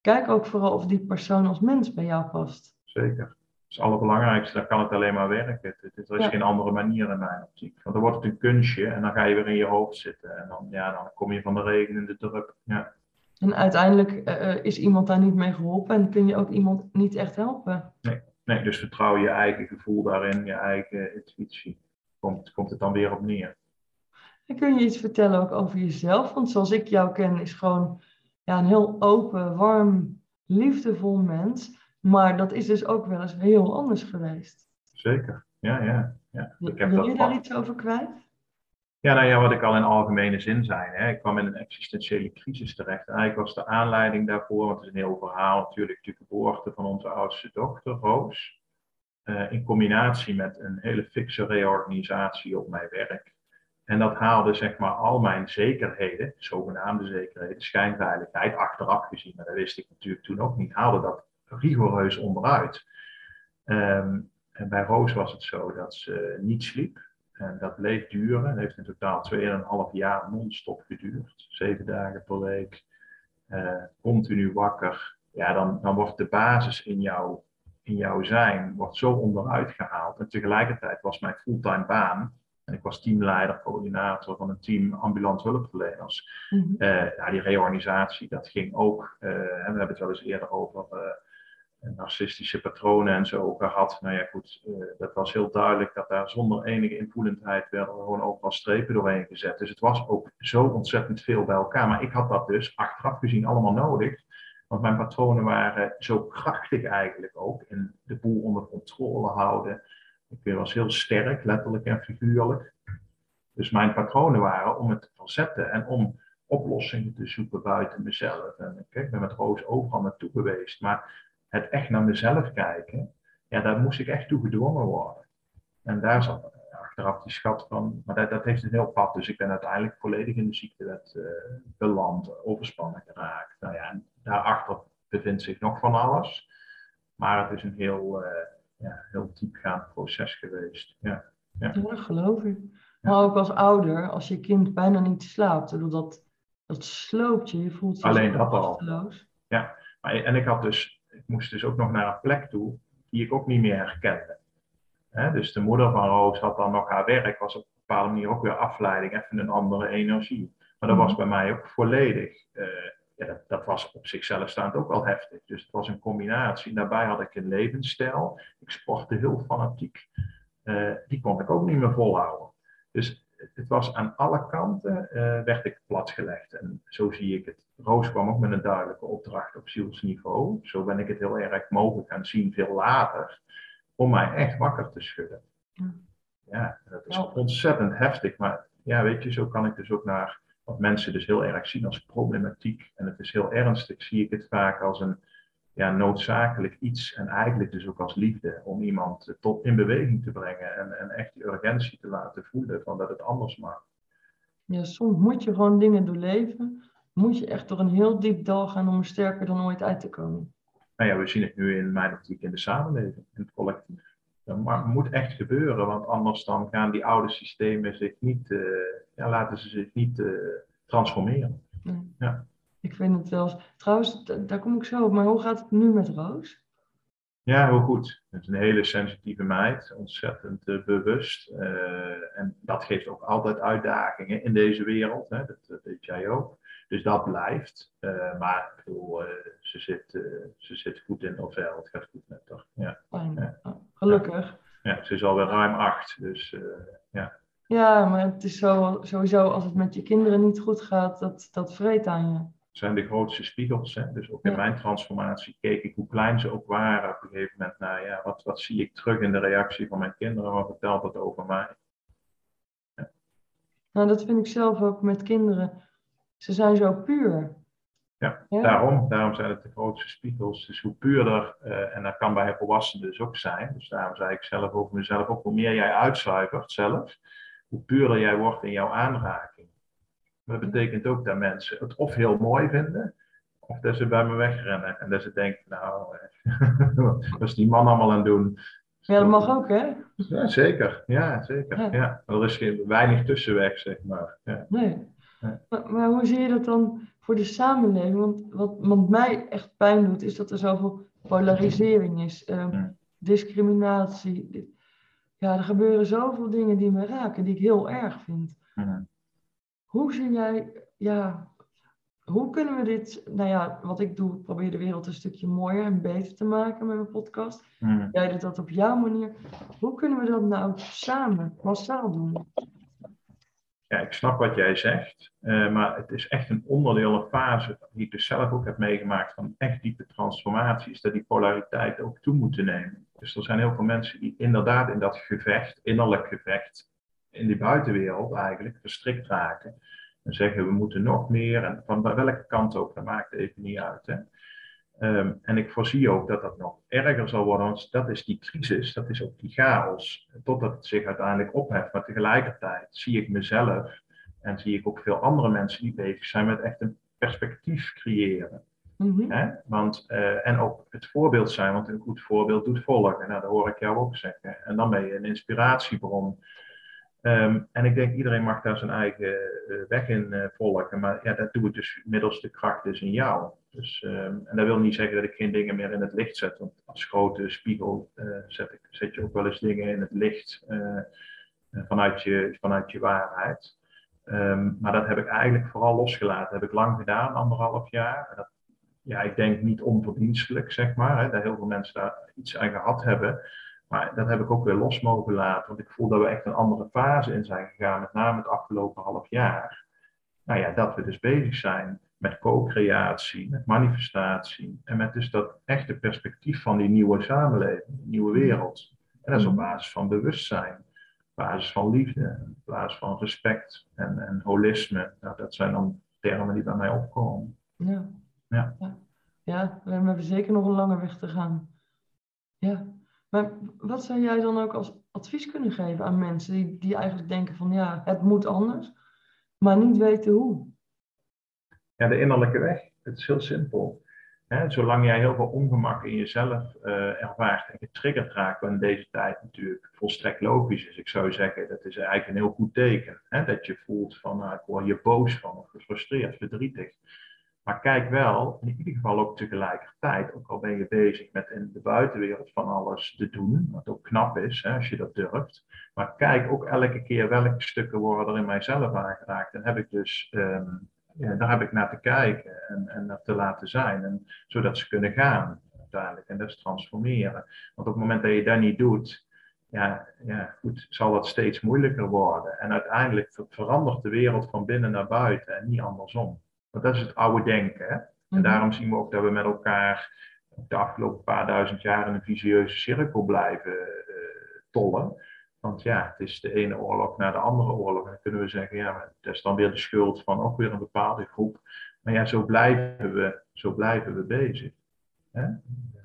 kijk ook vooral of die persoon als mens bij jou past. Zeker is het allerbelangrijkste, dan kan het alleen maar werken. Er is geen andere manier in mijn optiek. Want dan wordt het een kunstje en dan ga je weer in je hoofd zitten. En dan, ja, dan kom je van de regen in de druk. Ja. En uiteindelijk uh, is iemand daar niet mee geholpen en kun je ook iemand niet echt helpen. Nee, nee dus vertrouw je eigen gevoel daarin, je eigen intuïtie. Komt, komt het dan weer op neer. En kun je iets vertellen ook over jezelf? Want zoals ik jou ken, is gewoon ja, een heel open, warm, liefdevol mens. Maar dat is dus ook wel eens heel anders geweest. Zeker, ja, ja. ja. Ik heb Wil je daar iets over kwijt? Ja, nou ja, wat ik al in algemene zin zei. Hè. Ik kwam in een existentiële crisis terecht. Eigenlijk was de aanleiding daarvoor, want het is een heel verhaal natuurlijk, de geboorte van onze oudste dochter, Roos. Uh, in combinatie met een hele fikse reorganisatie op mijn werk. En dat haalde zeg maar al mijn zekerheden, zogenaamde zekerheden, schijnveiligheid, achteraf gezien, maar dat wist ik natuurlijk toen ook niet, haalde dat rigoureus onderuit. Um, en bij Roos was het zo dat ze niet sliep. En dat bleef duren. Het heeft in totaal 2,5 jaar non-stop geduurd. Zeven dagen per week. Uh, continu wakker. Ja, dan, dan wordt de basis in, jou, in jouw zijn wordt zo onderuit gehaald. En tegelijkertijd was mijn fulltime baan. En ik was teamleider, coördinator van een team ambulant hulpverleners. Mm -hmm. die reorganisatie, dat ging ook. Uh, we hebben het wel eens eerder over narcistische patronen en zo gehad. Nou ja, goed, uh, dat was heel duidelijk dat daar zonder enige invoelendheid werden gewoon overal strepen doorheen gezet. Dus het was ook zo ontzettend veel bij elkaar. Maar ik had dat dus achteraf gezien allemaal nodig. Want mijn patronen waren zo krachtig eigenlijk ook. In de boel onder controle houden. Ik was heel sterk, letterlijk en figuurlijk. Dus mijn patronen waren om het te verzetten en om oplossingen te zoeken buiten mezelf. En kijk, ik ben met Roos overal naartoe geweest. Maar het echt naar mezelf kijken, ja, daar moest ik echt toe gedwongen worden. En daar zat achteraf die schat van, maar dat, dat heeft een heel pad. Dus ik ben uiteindelijk volledig in de ziektewet uh, beland, overspannen geraakt. Nou ja, en daarachter bevindt zich nog van alles. Maar het is een heel, uh, ja, heel diepgaand proces geweest. Ja, ja. ja geloof ik. Maar ook als ouder, als je kind bijna niet slaapt, dat, dat sloopt je, je voelt je Alleen dat al. Ja, maar, en ik had dus moest dus ook nog naar een plek toe die ik ook niet meer herkende. dus de moeder van Roos had dan nog haar werk, was op een bepaalde manier ook weer afleiding, even een andere energie. Maar dat was mhm. bij mij ook volledig. Uh, ja, dat, dat, was op zichzelf staand ook wel heftig. Dus het was een combinatie. Daarbij had ik een levensstijl. Ik sportte heel fanatiek. Uh, die kon ik ook niet meer volhouden. Dus het was aan alle kanten, uh, werd ik platgelegd. En zo zie ik het. Roos kwam ook met een duidelijke opdracht op zielsniveau. Zo ben ik het heel erg mogelijk gaan zien, veel later, om mij echt wakker te schudden. Ja, dat is ontzettend heftig. Maar ja, weet je, zo kan ik dus ook naar wat mensen dus heel erg zien als problematiek. En het is heel ernstig, zie ik het vaak als een ja, noodzakelijk iets en eigenlijk dus ook als liefde om iemand tot in beweging te brengen en, en echt die urgentie te laten voelen van dat het anders mag. Ja, soms moet je gewoon dingen doorleven. Moet je echt door een heel diep dal gaan om er sterker dan ooit uit te komen. Nou ja, we zien het nu in mijn optiek in de samenleving, in het collectief. Dat moet echt gebeuren, want anders dan gaan die oude systemen zich niet, uh, ja, laten ze zich niet uh, transformeren. Ja. Ik vind het wel. Trouwens, daar kom ik zo op. Maar hoe gaat het nu met Roos? Ja, heel goed. Het is een hele sensitieve meid, ontzettend uh, bewust. Uh, en dat geeft ook altijd uitdagingen in deze wereld. Hè? Dat, dat weet jij ook. Dus dat blijft. Uh, maar ik bedoel, ze, zit, ze zit goed in haar vel. Het gaat goed met haar. Ja. ja. Oh, gelukkig. Ja. ze is alweer ruim acht. Dus ja. Ja, maar het is zo, sowieso als het met je kinderen niet goed gaat, dat, dat vreet aan je zijn de grootste spiegels. Hè? Dus ook in mijn transformatie keek ik hoe klein ze ook waren. Op een gegeven moment, nou ja, wat, wat zie ik terug in de reactie van mijn kinderen? Wat vertelt dat over mij? Ja. Nou, dat vind ik zelf ook met kinderen. Ze zijn zo puur. Ja, Daarom, daarom zijn het de grootste spiegels. Dus hoe puurder, uh, en dat kan bij volwassenen dus ook zijn. Dus daarom zei ik zelf over mezelf ook, hoe meer jij uitzuivert zelf, hoe puurder jij wordt in jouw aanraking. Dat betekent ook dat mensen het of heel mooi vinden, of dat ze bij me wegrennen. En dat ze denken, nou, wat is die man allemaal aan het doen? Ja, dat mag ook, hè? Ja, zeker. Ja, zeker. Ja. Er is geen, weinig tussenweg, zeg maar. Ja. Nee. Maar, maar, hoe zie je dat dan voor de samenleving? Want wat, wat mij echt pijn doet, is dat er zoveel polarisering is. Uh, discriminatie. Ja, er gebeuren zoveel dingen die me raken, die ik heel erg vind. Hoe zie jij, ja, hoe kunnen we dit, nou ja, wat ik doe, probeer de wereld een stukje mooier en beter te maken met mijn podcast. Hmm. Jij doet dat op jouw manier. Hoe kunnen we dat nou samen, massaal doen? Ja, ik snap wat jij zegt, uh, maar het is echt een onderdeel, een fase die ik dus zelf ook heb meegemaakt van echt diepe transformaties, dat die polariteit ook toe moeten nemen. Dus er zijn heel veel mensen die inderdaad in dat gevecht, innerlijk gevecht, in die buitenwereld eigenlijk verstrikt raken. En zeggen we moeten nog meer. En van welke kant ook, dat maakt even niet uit. Hè. Ehm, en ik voorzie ook dat dat nog erger zal worden, want dat is die crisis, dat is ook die chaos, totdat het zich uiteindelijk opheft. Maar tegelijkertijd zie ik mezelf en zie ik ook veel andere mensen die bezig zijn met echt een perspectief creëren. Mhm. Hè? Want, uh, en ook het voorbeeld zijn, want een goed voorbeeld doet volgen. Nou, dat hoor ik jou ook zeggen. En dan ben je een inspiratiebron. Ehm, en ik denk iedereen mag daar zijn eigen uh, weg in uh, volgen. Maar ja, dat doe ik dus middels de kracht dus in jou. Dus, ehm, en dat wil niet zeggen dat ik geen dingen meer in het licht zet. Want als grote spiegel zet, ik, zet je ook wel eens dingen in het licht vanuit, je, vanuit je waarheid. Ehm, maar dat heb ik eigenlijk vooral losgelaten. Dat heb ik lang gedaan, anderhalf jaar. Dat, ja, ik denk niet onverdienstelijk, zeg maar. Hè, dat heel veel mensen daar iets aan gehad hebben. Maar dat heb ik ook weer los mogen laten. Want ik voel dat we echt een andere fase in zijn gegaan. Met name het afgelopen half jaar. Nou ja, dat we dus bezig zijn met co-creatie, met manifestatie. En met dus dat echte perspectief van die nieuwe samenleving, die nieuwe wereld. En dat is op mhm. basis van bewustzijn basis van liefde, op basis van respect en, en holisme. Nou, dat zijn dan termen die bij mij opkomen. Ja. Ja. ja. we hebben zeker nog een lange weg te gaan. Ja. Maar wat zou jij dan ook als advies kunnen geven aan mensen die, die eigenlijk denken van ja, het moet anders, maar niet weten hoe? Ja, de innerlijke weg. Het is heel simpel zolang jij heel veel ongemak in jezelf uh, ervaart en getriggerd raakt, wat in deze tijd natuurlijk volstrekt logisch is. Ik zou zeggen, dat is eigenlijk een heel goed teken. dat je voelt van, nou, ik word je boos van, of gefrustreerd, verdrietig. Maar kijk wel, in ieder geval ook tegelijkertijd, ook al ben je bezig met in de buitenwereld van alles te doen, wat ook knap is als je dat durft. Maar kijk ook elke keer welke stukken worden er in mijzelf aangeraakt. En heb ik dus ehm, ja, daar heb ik naar te kijken en, en naar te laten zijn. En, zodat ze kunnen gaan uiteindelijk. En dat is transformeren. Want op het moment dat je dat niet doet, ja, ja, goed, zal dat steeds moeilijker worden. En uiteindelijk verandert de wereld van binnen naar buiten en niet andersom. Want dat is het oude denken. Hè? En mhm. daarom zien we ook dat we met elkaar de afgelopen paar duizend jaar in een visieuze cirkel blijven uh, tollen. Want ja, het is de ene oorlog naar de andere oorlog. En dan kunnen we zeggen, ja, dat is dan weer de schuld van ook weer een bepaalde groep. Maar ja, zo blijven we, zo blijven we bezig. Hè?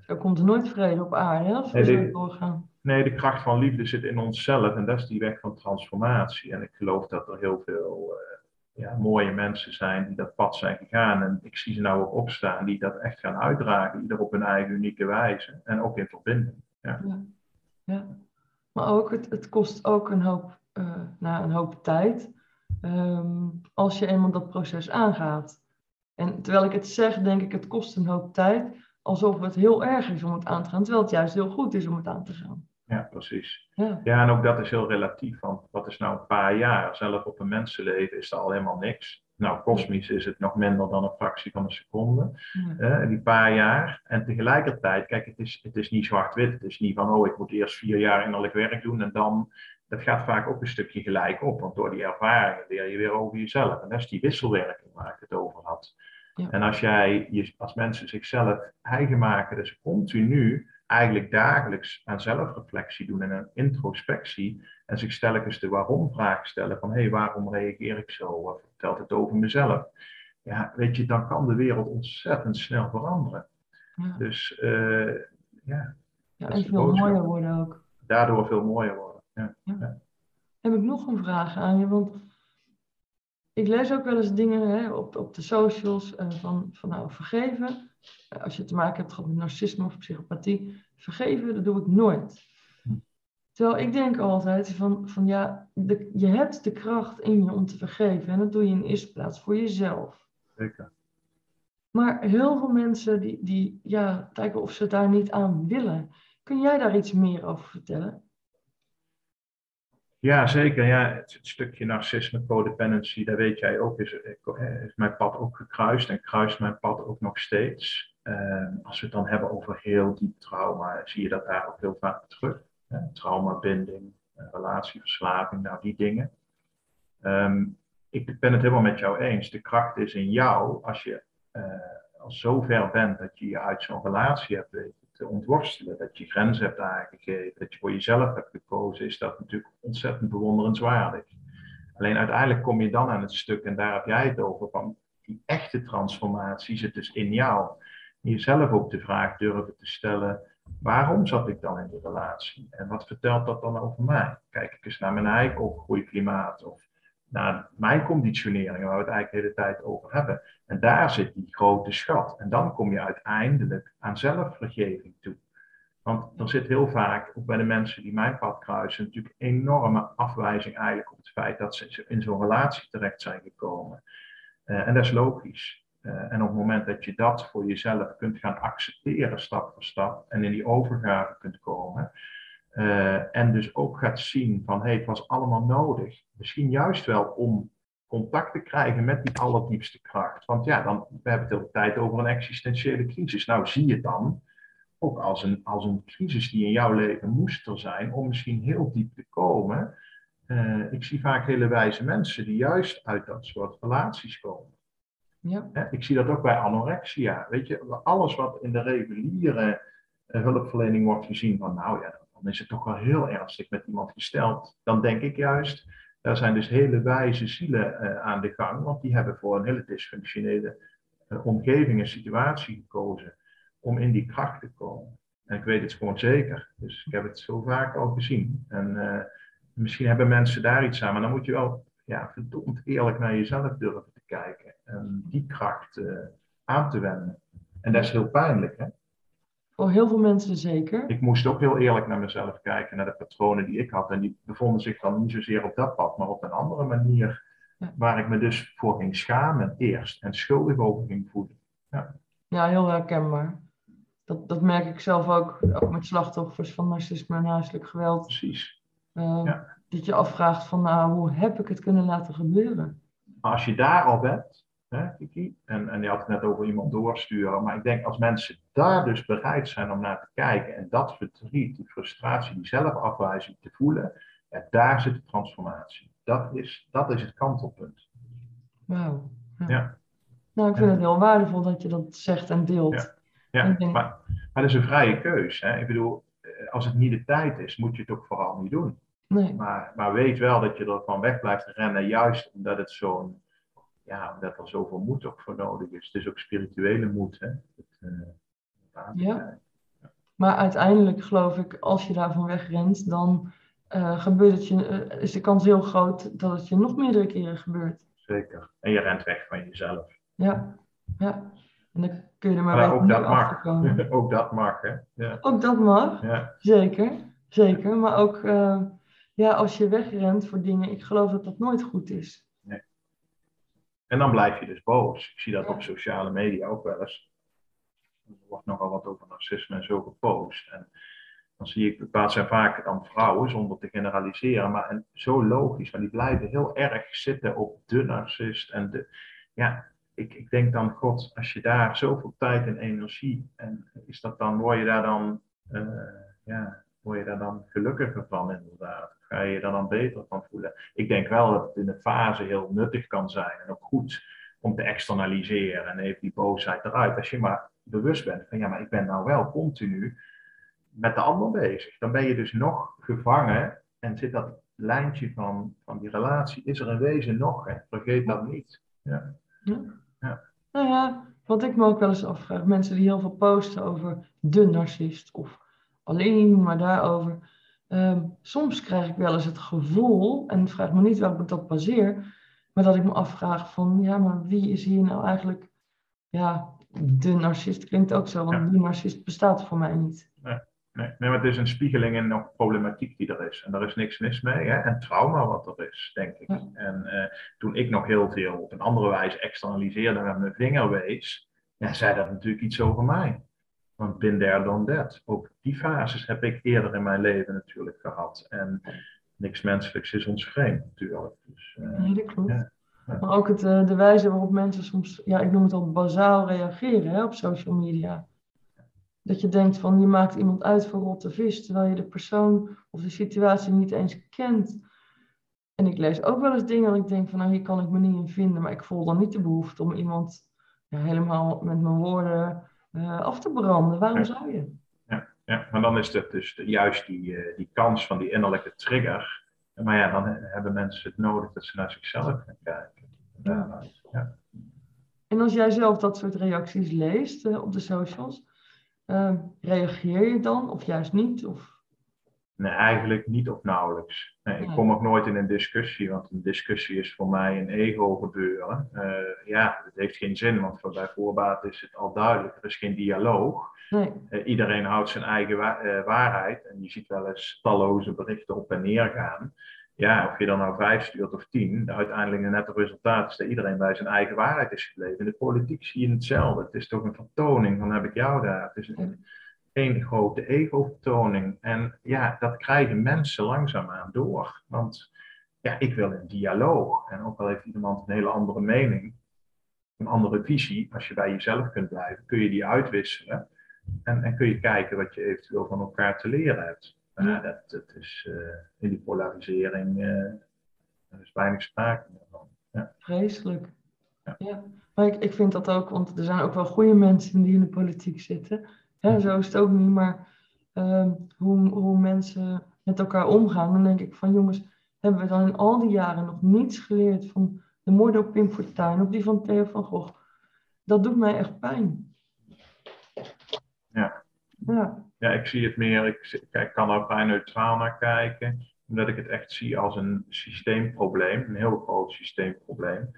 Zo komt er nooit vrede op aarde, als we nee, doorgaan. Nee, de kracht van liefde zit in onszelf en dat is die weg van transformatie. En ik geloof dat er heel veel uh, ja, mooie mensen zijn die dat pad zijn gegaan. En ik zie ze nou ook opstaan die dat echt gaan uitdragen, ieder op hun eigen unieke wijze. En ook in verbinding. ja. ja. ja. Maar ook, het, het kost ook een hoop, uh, nou, een hoop tijd ehm, als je eenmaal dat proces aangaat. En terwijl ik het zeg, denk ik, het kost een hoop tijd, alsof het heel erg is om het aan te gaan, terwijl het juist heel goed is om het aan te gaan. Ja, precies. Ja. ja, en ook dat is heel relatief. Want wat is nou een paar jaar? Zelf op een mensenleven is er al helemaal niks. Nou, kosmisch is het nog minder dan een fractie van een seconde. Ja. die paar jaar. En tegelijkertijd, kijk, het is, het is niet zwart-wit. Het is niet van, oh, ik moet eerst vier jaar innerlijk werk doen en dan. Dat gaat vaak ook een stukje gelijk op. Want door die ervaringen leer je weer over jezelf. En dat is die wisselwerking waar ik het over had. Ja. En als jij, als mensen zichzelf eigen maken, dus continu eigenlijk dagelijks aan zelfreflectie doen en een introspectie. En zich telkens de waarom-vraag stellen van hé, hey, waarom reageer ik zo? Of vertelt het over mezelf? Ja, weet je, dan kan de wereld ontzettend snel veranderen. Ja. Dus uh, ja. Ja, en veel mooier worden ook. Daardoor veel mooier worden. Ja. ja. Heb ik nog een vraag aan je? Want ik lees ook wel eens dingen hè, op, op de socials uh, van, van nou, vergeven. Als je te maken hebt gehad met narcisme of psychopathie, vergeven, dat doe ik nooit. Terwijl ik denk altijd van, van ja, de, je hebt de kracht in je om te vergeven. En dat doe je in eerste plaats voor jezelf. Zeker. Maar heel veel mensen die, die ja, kijken of ze daar niet aan willen. Kun jij daar iets meer over vertellen? Ja, zeker. Ja, het, stukje narcisme, codependency, daar weet jij ook, is, is mijn pad ook gekruist en kruist mijn pad ook nog steeds. Ehm, als we het dan hebben over heel diep trauma, zie je dat daar ook heel vaak terug. traumabinding, uh, relatieverslaving, nou die dingen. Ehm, ik ben het helemaal met jou eens. De kracht is in jou als je uh, al zo ver bent dat je je uit zo'n relatie hebt weten te ontworstelen. Dat je grenzen hebt aangegeven, dat je voor jezelf hebt gekozen, is dat natuurlijk ontzettend bewonderenswaardig. Alleen uiteindelijk kom je dan aan het stuk, en daar heb jij het over, van die echte transformatie zit dus in jou. Jezelf ook de vraag durven te stellen, waarom zat ik dan in die relatie? En wat vertelt dat dan over mij? Kijk ik eens naar mijn eigen opgroeiklimaat of naar mijn conditioneringen, waar we het eigenlijk de hele tijd over hebben. En daar zit die grote schat. En dan kom je uiteindelijk aan zelfvergeving toe. Want er zit heel vaak, ook bij de mensen die mijn pad kruisen, natuurlijk enorme afwijzing eigenlijk op het feit dat ze in zo'n relatie terecht zijn gekomen. Uh, en dat is logisch. Uh, en op het moment dat je dat voor jezelf kunt gaan accepteren, stap voor stap, en in die overgave kunt komen, uh, en dus ook gaat zien van, hé, hey, het was allemaal nodig. Misschien juist wel om contact te krijgen met die allerdiepste kracht. Want ja, dan, we hebben het de hele tijd over een existentiële crisis. Nou, zie je dan ook als een, als een crisis die in jouw leven moest er zijn, om misschien heel diep te komen. Uh, ik zie vaak hele wijze mensen die juist uit dat soort relaties komen. Ja. Ik zie dat ook bij anorexia. Weet je, alles wat in de reguliere uh, hulpverlening wordt gezien van, nou ja, dan is het toch wel heel ernstig met iemand gesteld. Dan denk ik juist, daar zijn dus hele wijze zielen uh, aan de gang, want die hebben voor een hele dysfunctionele omgeving en situatie gekozen om in die kracht te komen. En ik weet het gewoon zeker. Dus ik heb het zo vaak al gezien. En uh, misschien hebben mensen daar iets aan, maar dan moet je wel ja, verdomd eerlijk naar jezelf durven te kijken. En die kracht aan te wenden. En dat is heel pijnlijk, hè? Voor heel veel mensen zeker. Ik moest ook heel eerlijk naar mezelf kijken, naar de patronen die ik had. En die bevonden zich dan niet zozeer op dat pad, maar op een andere manier. Ja. Waar ik me dus voor ging schamen eerst en schuldig over ging voelen. Ja, ja heel herkenbaar dat, dat merk ik zelf ook, ook met slachtoffers van narcisme en huiselijk geweld. Precies. Uh, ja. Dat je afvraagt van, nou, hoe heb ik het kunnen laten gebeuren? Maar als je daar al bent, hè, Kiki, en, en je had het net over iemand doorsturen, maar ik denk als mensen daar dus bereid zijn om naar te kijken en dat verdriet, die frustratie, die zelfafwijzing te voelen, ja, daar zit de transformatie. Dat is, dat is het kantelpunt. Wauw. Ja. ja. Nou, ik vind het heel waardevol dat je dat zegt en deelt. Ja, maar, maar dat is een vrije keus. Hè? Ik bedoel, eh, als het niet de tijd is, moet je het ook vooral niet doen. Nee. Maar, maar weet wel dat je ervan weg blijft rennen, juist omdat het zo'n, ja, omdat er zoveel moed ook voor nodig is. Het is ook spirituele moed. Hè? Het, uh, ja. Maar uiteindelijk geloof ik, als je daarvan wegrent, dan uh, gebeurt het je, uh, is de kans heel groot dat het je nog meerdere keren gebeurt. Zeker. En je rent weg van jezelf. Ja, ja. En dan kun je er maar, maar ook dat mag. ook dat mag, hè? Ja. Ook dat mag, ja. zeker. Zeker. Maar ook ja, als je wegrent voor dingen, ik geloof dat dat nooit goed is. En dan blijf je dus boos. Ik zie dat op sociale media ook wel eens. Er wordt nogal wat over narcisme en zo gepost. En dan zie ik, het zijn vaak dan vrouwen, zonder te generaliseren, maar en zo logisch, maar die blijven heel erg zitten op de narcist en de, ja, ik, ik denk dan, god, als je daar zoveel tijd en energie, en is dat dan, word je daar dan, uh, ja, word je daar dan gelukkiger van inderdaad? Ga je je daar dan beter van voelen? Ik denk wel dat het in de fase heel nuttig kan zijn en ook goed om te externaliseren en even die boosheid eruit. Als je maar bewust bent van, ja, maar ik ben nou wel continu met de ander bezig. Dan ben je dus nog gevangen en zit dat lijntje van, van die relatie, is er in wezen nog, hè? vergeet dat niet. Ja. ja. Ja. Nou ja, wat ik me ook wel eens afvraag, mensen die heel veel posten over de narcist of alleen maar daarover. Um, soms krijg ik wel eens het gevoel, en vraag me niet waarop ik dat baseer, maar dat ik me afvraag van, ja, maar wie is hier nou eigenlijk, ja, de narcist klinkt ook zo, want ja. die narcist bestaat voor mij niet. Nee. Nee, nee, maar het is een spiegeling in nog problematiek die er is. En daar is niks mis mee. Hè? En trauma wat er is, denk ik. En uh, toen ik nog heel veel op een andere wijze externaliseerde met mijn vinger wees, ja, zei dat natuurlijk iets over mij. Want bin there, done that. Ook die fases heb ik eerder in mijn leven natuurlijk gehad. En niks menselijks is ons vreemd natuurlijk. Dus, uh, nee, dat klopt. Ja. Maar ook het, uh, de wijze waarop mensen soms, ja, ik noem het al bazaal reageren hè, op social media. Dat je denkt van je maakt iemand uit voor rotte vis, terwijl je de persoon of de situatie niet eens kent. En ik lees ook wel eens dingen en ik denk van nou hier kan ik me niet in vinden, maar ik voel dan niet de behoefte om iemand ja, helemaal met mijn woorden uh, af te branden. Waarom zou je? Ja. ja, maar dan is het dus juist die, eh, die kans van die innerlijke trigger. Maar ja, dan hebben mensen het nodig dat ze naar zichzelf gaan kijken. Ja. ja. En als jij zelf dat soort reacties leest uh, op de socials, reageer je dan of juist niet? Of... Nee, eigenlijk niet of nauwelijks. Nee, ik kom ook nooit in een discussie, want een discussie is voor mij een ego-gebeuren. Uh, ja, het heeft geen zin, want voor bij voorbaat is het al duidelijk. Er is geen dialoog. Nee. Uh, iedereen houdt zijn eigen wa uh, waarheid. En je ziet wel eens talloze berichten op en neer gaan. Ja, of je dan nou vijf stuurt of tien, de uiteindelijke nette resultaat is dat iedereen bij zijn eigen waarheid is gebleven. In de politiek zie je hetzelfde. Het is toch een vertoning van heb ik jou daar. Het is een, één grote ego-vertoning. En ja, dat krijgen mensen langzaamaan door. Want ja, ik wil een dialoog. En ook al heeft iemand een hele andere mening, een andere visie, als je bij jezelf kunt blijven, kun je die uitwisselen. En, en kun je kijken wat je eventueel van elkaar te leren hebt. Ja. dat, dat is uh, in die polarisering, uh, er is weinig sprake meer van. Ja. Vreselijk. Ja. ja. Maar ik, ik vind dat ook, want er zijn ook wel goede mensen die in de politiek zitten. Hè, zo is het ook niet, maar uh, hoe, hoe mensen met elkaar omgaan, dan denk ik van jongens, hebben we dan in al die jaren nog niets geleerd van de moorden op Pim Fortuyn, op die van Theo van Gogh. Dat doet mij echt pijn. Ja. Ja, ja ik zie het meer, ik, ik kan er vrij neutraal naar kijken, omdat ik het echt zie als een systeemprobleem, een heel groot systeemprobleem.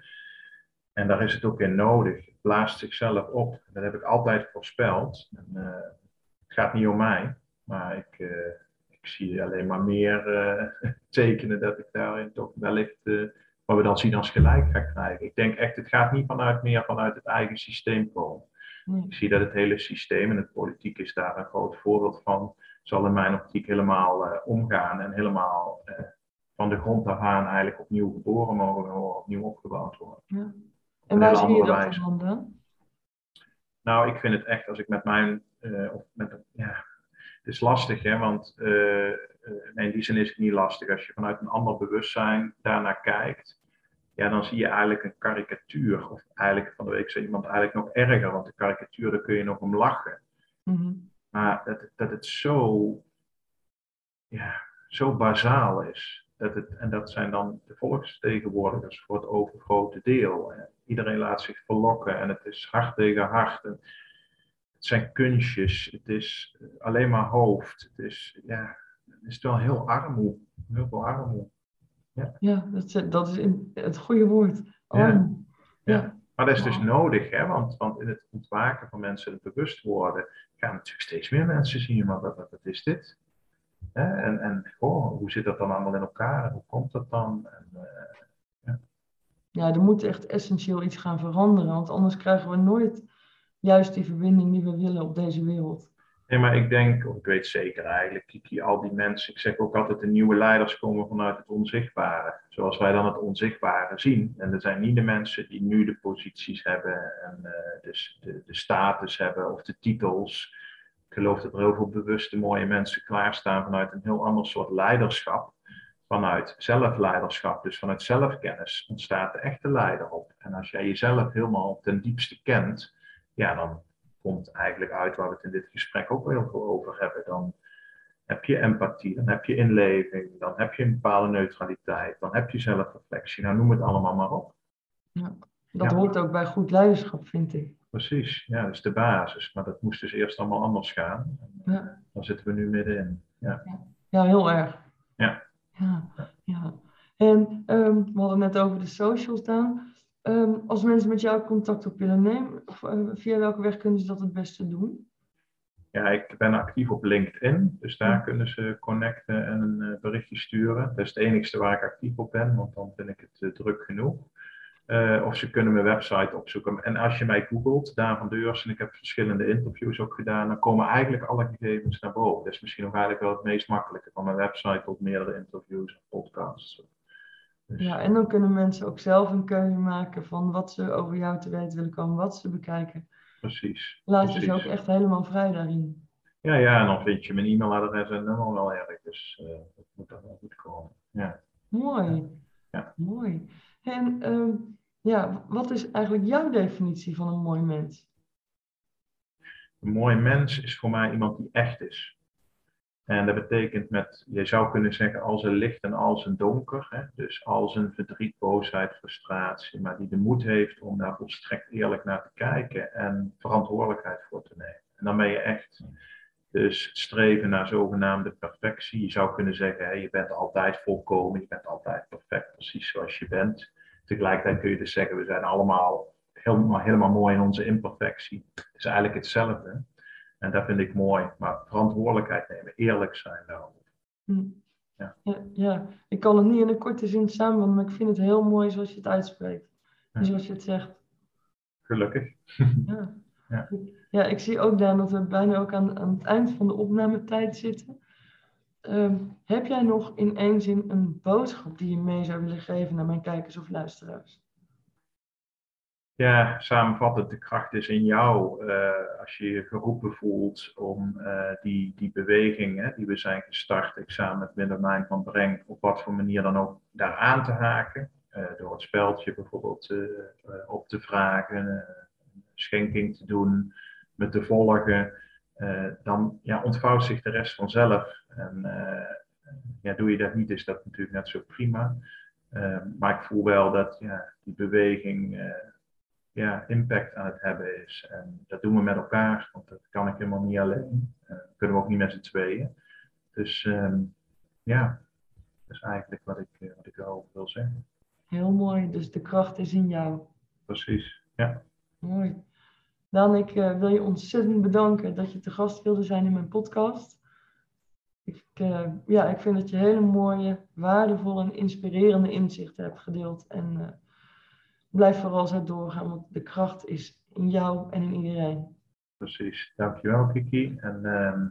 En daar is het ook in nodig. Blaast zichzelf op. Dat heb ik altijd voorspeld. En, uh, het gaat niet om mij, maar ik, uh, ik zie alleen maar meer uh, tekenen dat ik daarin toch wellicht, wat we dan zien als gelijk ga krijgen. Ik denk echt, het gaat niet vanuit meer vanuit het eigen systeem komen. Nee. Ik zie dat het hele systeem, en het politiek is daar een groot voorbeeld van, zal in mijn optiek helemaal omgaan en helemaal van de grond af aan eigenlijk opnieuw geboren mogen worden, opnieuw opgebouwd worden. Ja. En waar zie je dat dan, dan? Nou, ik vind het echt, als ik met mijn, uh, of met, ja, het is lastig, hè, want uh, in die zin is het niet lastig. Als je vanuit een ander bewustzijn daarnaar kijkt, ja, dan zie je eigenlijk een karikatuur. Of eigenlijk, van de week zei iemand eigenlijk nog erger, want de karikatuur, daar kun je nog om lachen. Mm Maar dat, dat het zo, ja, zo bazaal is. Dat het, en dat zijn dan de volksvertegenwoordigers voor het overgrote deel. Iedereen laat zich verlokken en het is hart tegen hart. het zijn kunstjes, het is alleen maar hoofd. Het is, ja, het is wel heel armoe, heel veel armoe. Ja, ja dat, dat is het goede woord. Ja. ja. Maar dat is dus nodig, hè? Want, want in het ontwaken van mensen, het bewust worden, gaan natuurlijk steeds meer mensen zien, maar wat, wat is dit? En, en hoe zit dat dan allemaal in elkaar? Hoe komt dat dan? En, uh, ja. er moet echt essentieel iets gaan veranderen, want anders krijgen we nooit juist die verbinding die we willen op deze wereld. Nee, maar ik denk, of ik weet zeker eigenlijk, Kiki, al die mensen, ik zeg ook altijd, de nieuwe leiders komen vanuit het onzichtbare. Zoals wij dan het onzichtbare zien. En er zijn niet de mensen die nu de posities hebben en dus de, de status hebben of de titels ik geloof dat er heel veel bewuste mooie mensen klaarstaan vanuit een heel ander soort leiderschap. Vanuit zelfleiderschap, dus vanuit zelfkennis, ontstaat de echte leider op. En als jij jezelf helemaal ten diepste kent, ja, dan komt eigenlijk uit waar we het in dit gesprek ook heel veel over hebben. Dan heb je empathie, dan heb je inleving, dan heb je een bepaalde neutraliteit, dan heb je zelfreflectie. Nou, noem het allemaal maar op. Ja, dat hoort ook bij goed leiderschap, vind ik. Precies, ja, dat is de basis. Maar dat moest dus eerst allemaal anders gaan. Ja. Dan zitten we nu middenin. Ja, ja heel erg. Ja. Ja, ja. En um, we hadden het net over de socials dan. Um, als mensen met jou contact op willen nemen, of, uh, via welke weg kunnen ze dat het beste doen? Ja, ik ben actief op LinkedIn, dus daar kunnen ze connecten en een uh, berichtje sturen. Dat is het enigste waar ik actief op ben, want dan vind ik het uh, druk genoeg. Uh, of ze kunnen mijn website opzoeken. En als je mij googelt, Daan van Deurs, en ik heb verschillende interviews ook gedaan, dan komen eigenlijk alle gegevens naar boven. Dat is misschien nog eigenlijk wel het meest makkelijke, van mijn website tot meerdere interviews en podcasts. Dus, ja, en dan kunnen mensen ook zelf een keuze maken van wat ze over jou te weten willen komen, wat ze bekijken. Precies. Laat je ze ook echt helemaal vrij daarin. Ja, ja, en dan vind je mijn e-mailadres en nummer wel erg, dus uh, dat moet dan wel goed komen. Ja. Mooi. Ja. Mooi. En uh, ja, wat is eigenlijk jouw definitie van een mooi mens? Een mooi mens is voor mij iemand die echt is. En dat betekent met, je zou kunnen zeggen, als een licht en als een donker. Hè? Dus als een verdriet, boosheid, frustratie, maar die de moed heeft om daar volstrekt eerlijk naar te kijken en verantwoordelijkheid voor te nemen. En dan ben je echt dus streven naar zogenaamde perfectie. Je zou kunnen zeggen, je bent altijd volkomen, je bent altijd perfect, precies zoals je bent. Tegelijkertijd kun je dus zeggen, we zijn allemaal helemaal, helemaal mooi in onze imperfectie. Het is eigenlijk hetzelfde. En dat vind ik mooi. Maar verantwoordelijkheid nemen, eerlijk zijn daarover. Hm. Ja. ja. Ja, ik kan het niet in een korte zin samenvatten, maar ik vind het heel mooi zoals je het uitspreekt. En zoals je het zegt. Gelukkig. Ja. ja. Ja, ik zie ook daar dat we bijna ook aan, aan het eind van de opnametijd zitten. Ehm, heb jij nog in één zin een boodschap die je mee zou willen geven naar mijn kijkers of luisteraars? Ja, samenvattend, de kracht is in jou. Uh, als je je geroepen voelt om uh, die, die beweging hè, die we zijn gestart, examen met Willemijn van Breng, op wat voor manier dan ook daar aan te haken. Uh, door het speldje bijvoorbeeld op te vragen, schenking te doen, me te volgen. dan ja, ontvouwt zich de rest vanzelf. En ja, doe je dat niet, is dat natuurlijk net zo prima. maar ik voel wel dat ja, die beweging ja, impact aan het hebben is. En dat doen we met elkaar, want dat kan ik helemaal niet alleen. Dat kunnen we ook niet met z'n tweeën. Dus um, ja, dat is eigenlijk wat ik, wat ik erover wil zeggen. Heel mooi, dus de kracht is in jou. Precies, ja. Mooi. Dan, ik uh, wil je ontzettend bedanken dat je te gast wilde zijn in mijn podcast. Ik, ja, ik vind dat je hele mooie, waardevolle en inspirerende inzichten hebt gedeeld. En blijf vooral zo doorgaan, want de kracht is in jou en in iedereen. Precies, dankjewel Kiki. En uh,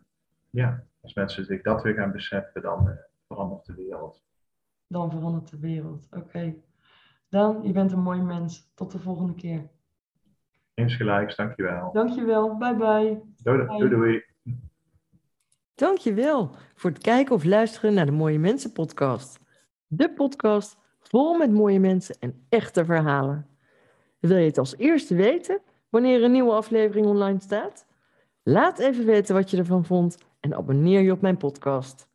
ja, als mensen zich dat weer gaan beseffen, dan verandert de wereld. Dan verandert de wereld, oké. Okay. Dan, je bent een mooi mens. Tot de volgende keer. Insgelijks, dankjewel. Dankjewel, bye bye. Doei, doei. doei. Dankjewel voor het kijken of luisteren naar de Mooie Mensen podcast. De podcast vol met mooie mensen en echte verhalen. Wil je het als eerste weten wanneer een nieuwe aflevering online staat? Laat even weten wat je ervan vond en abonneer je op mijn podcast.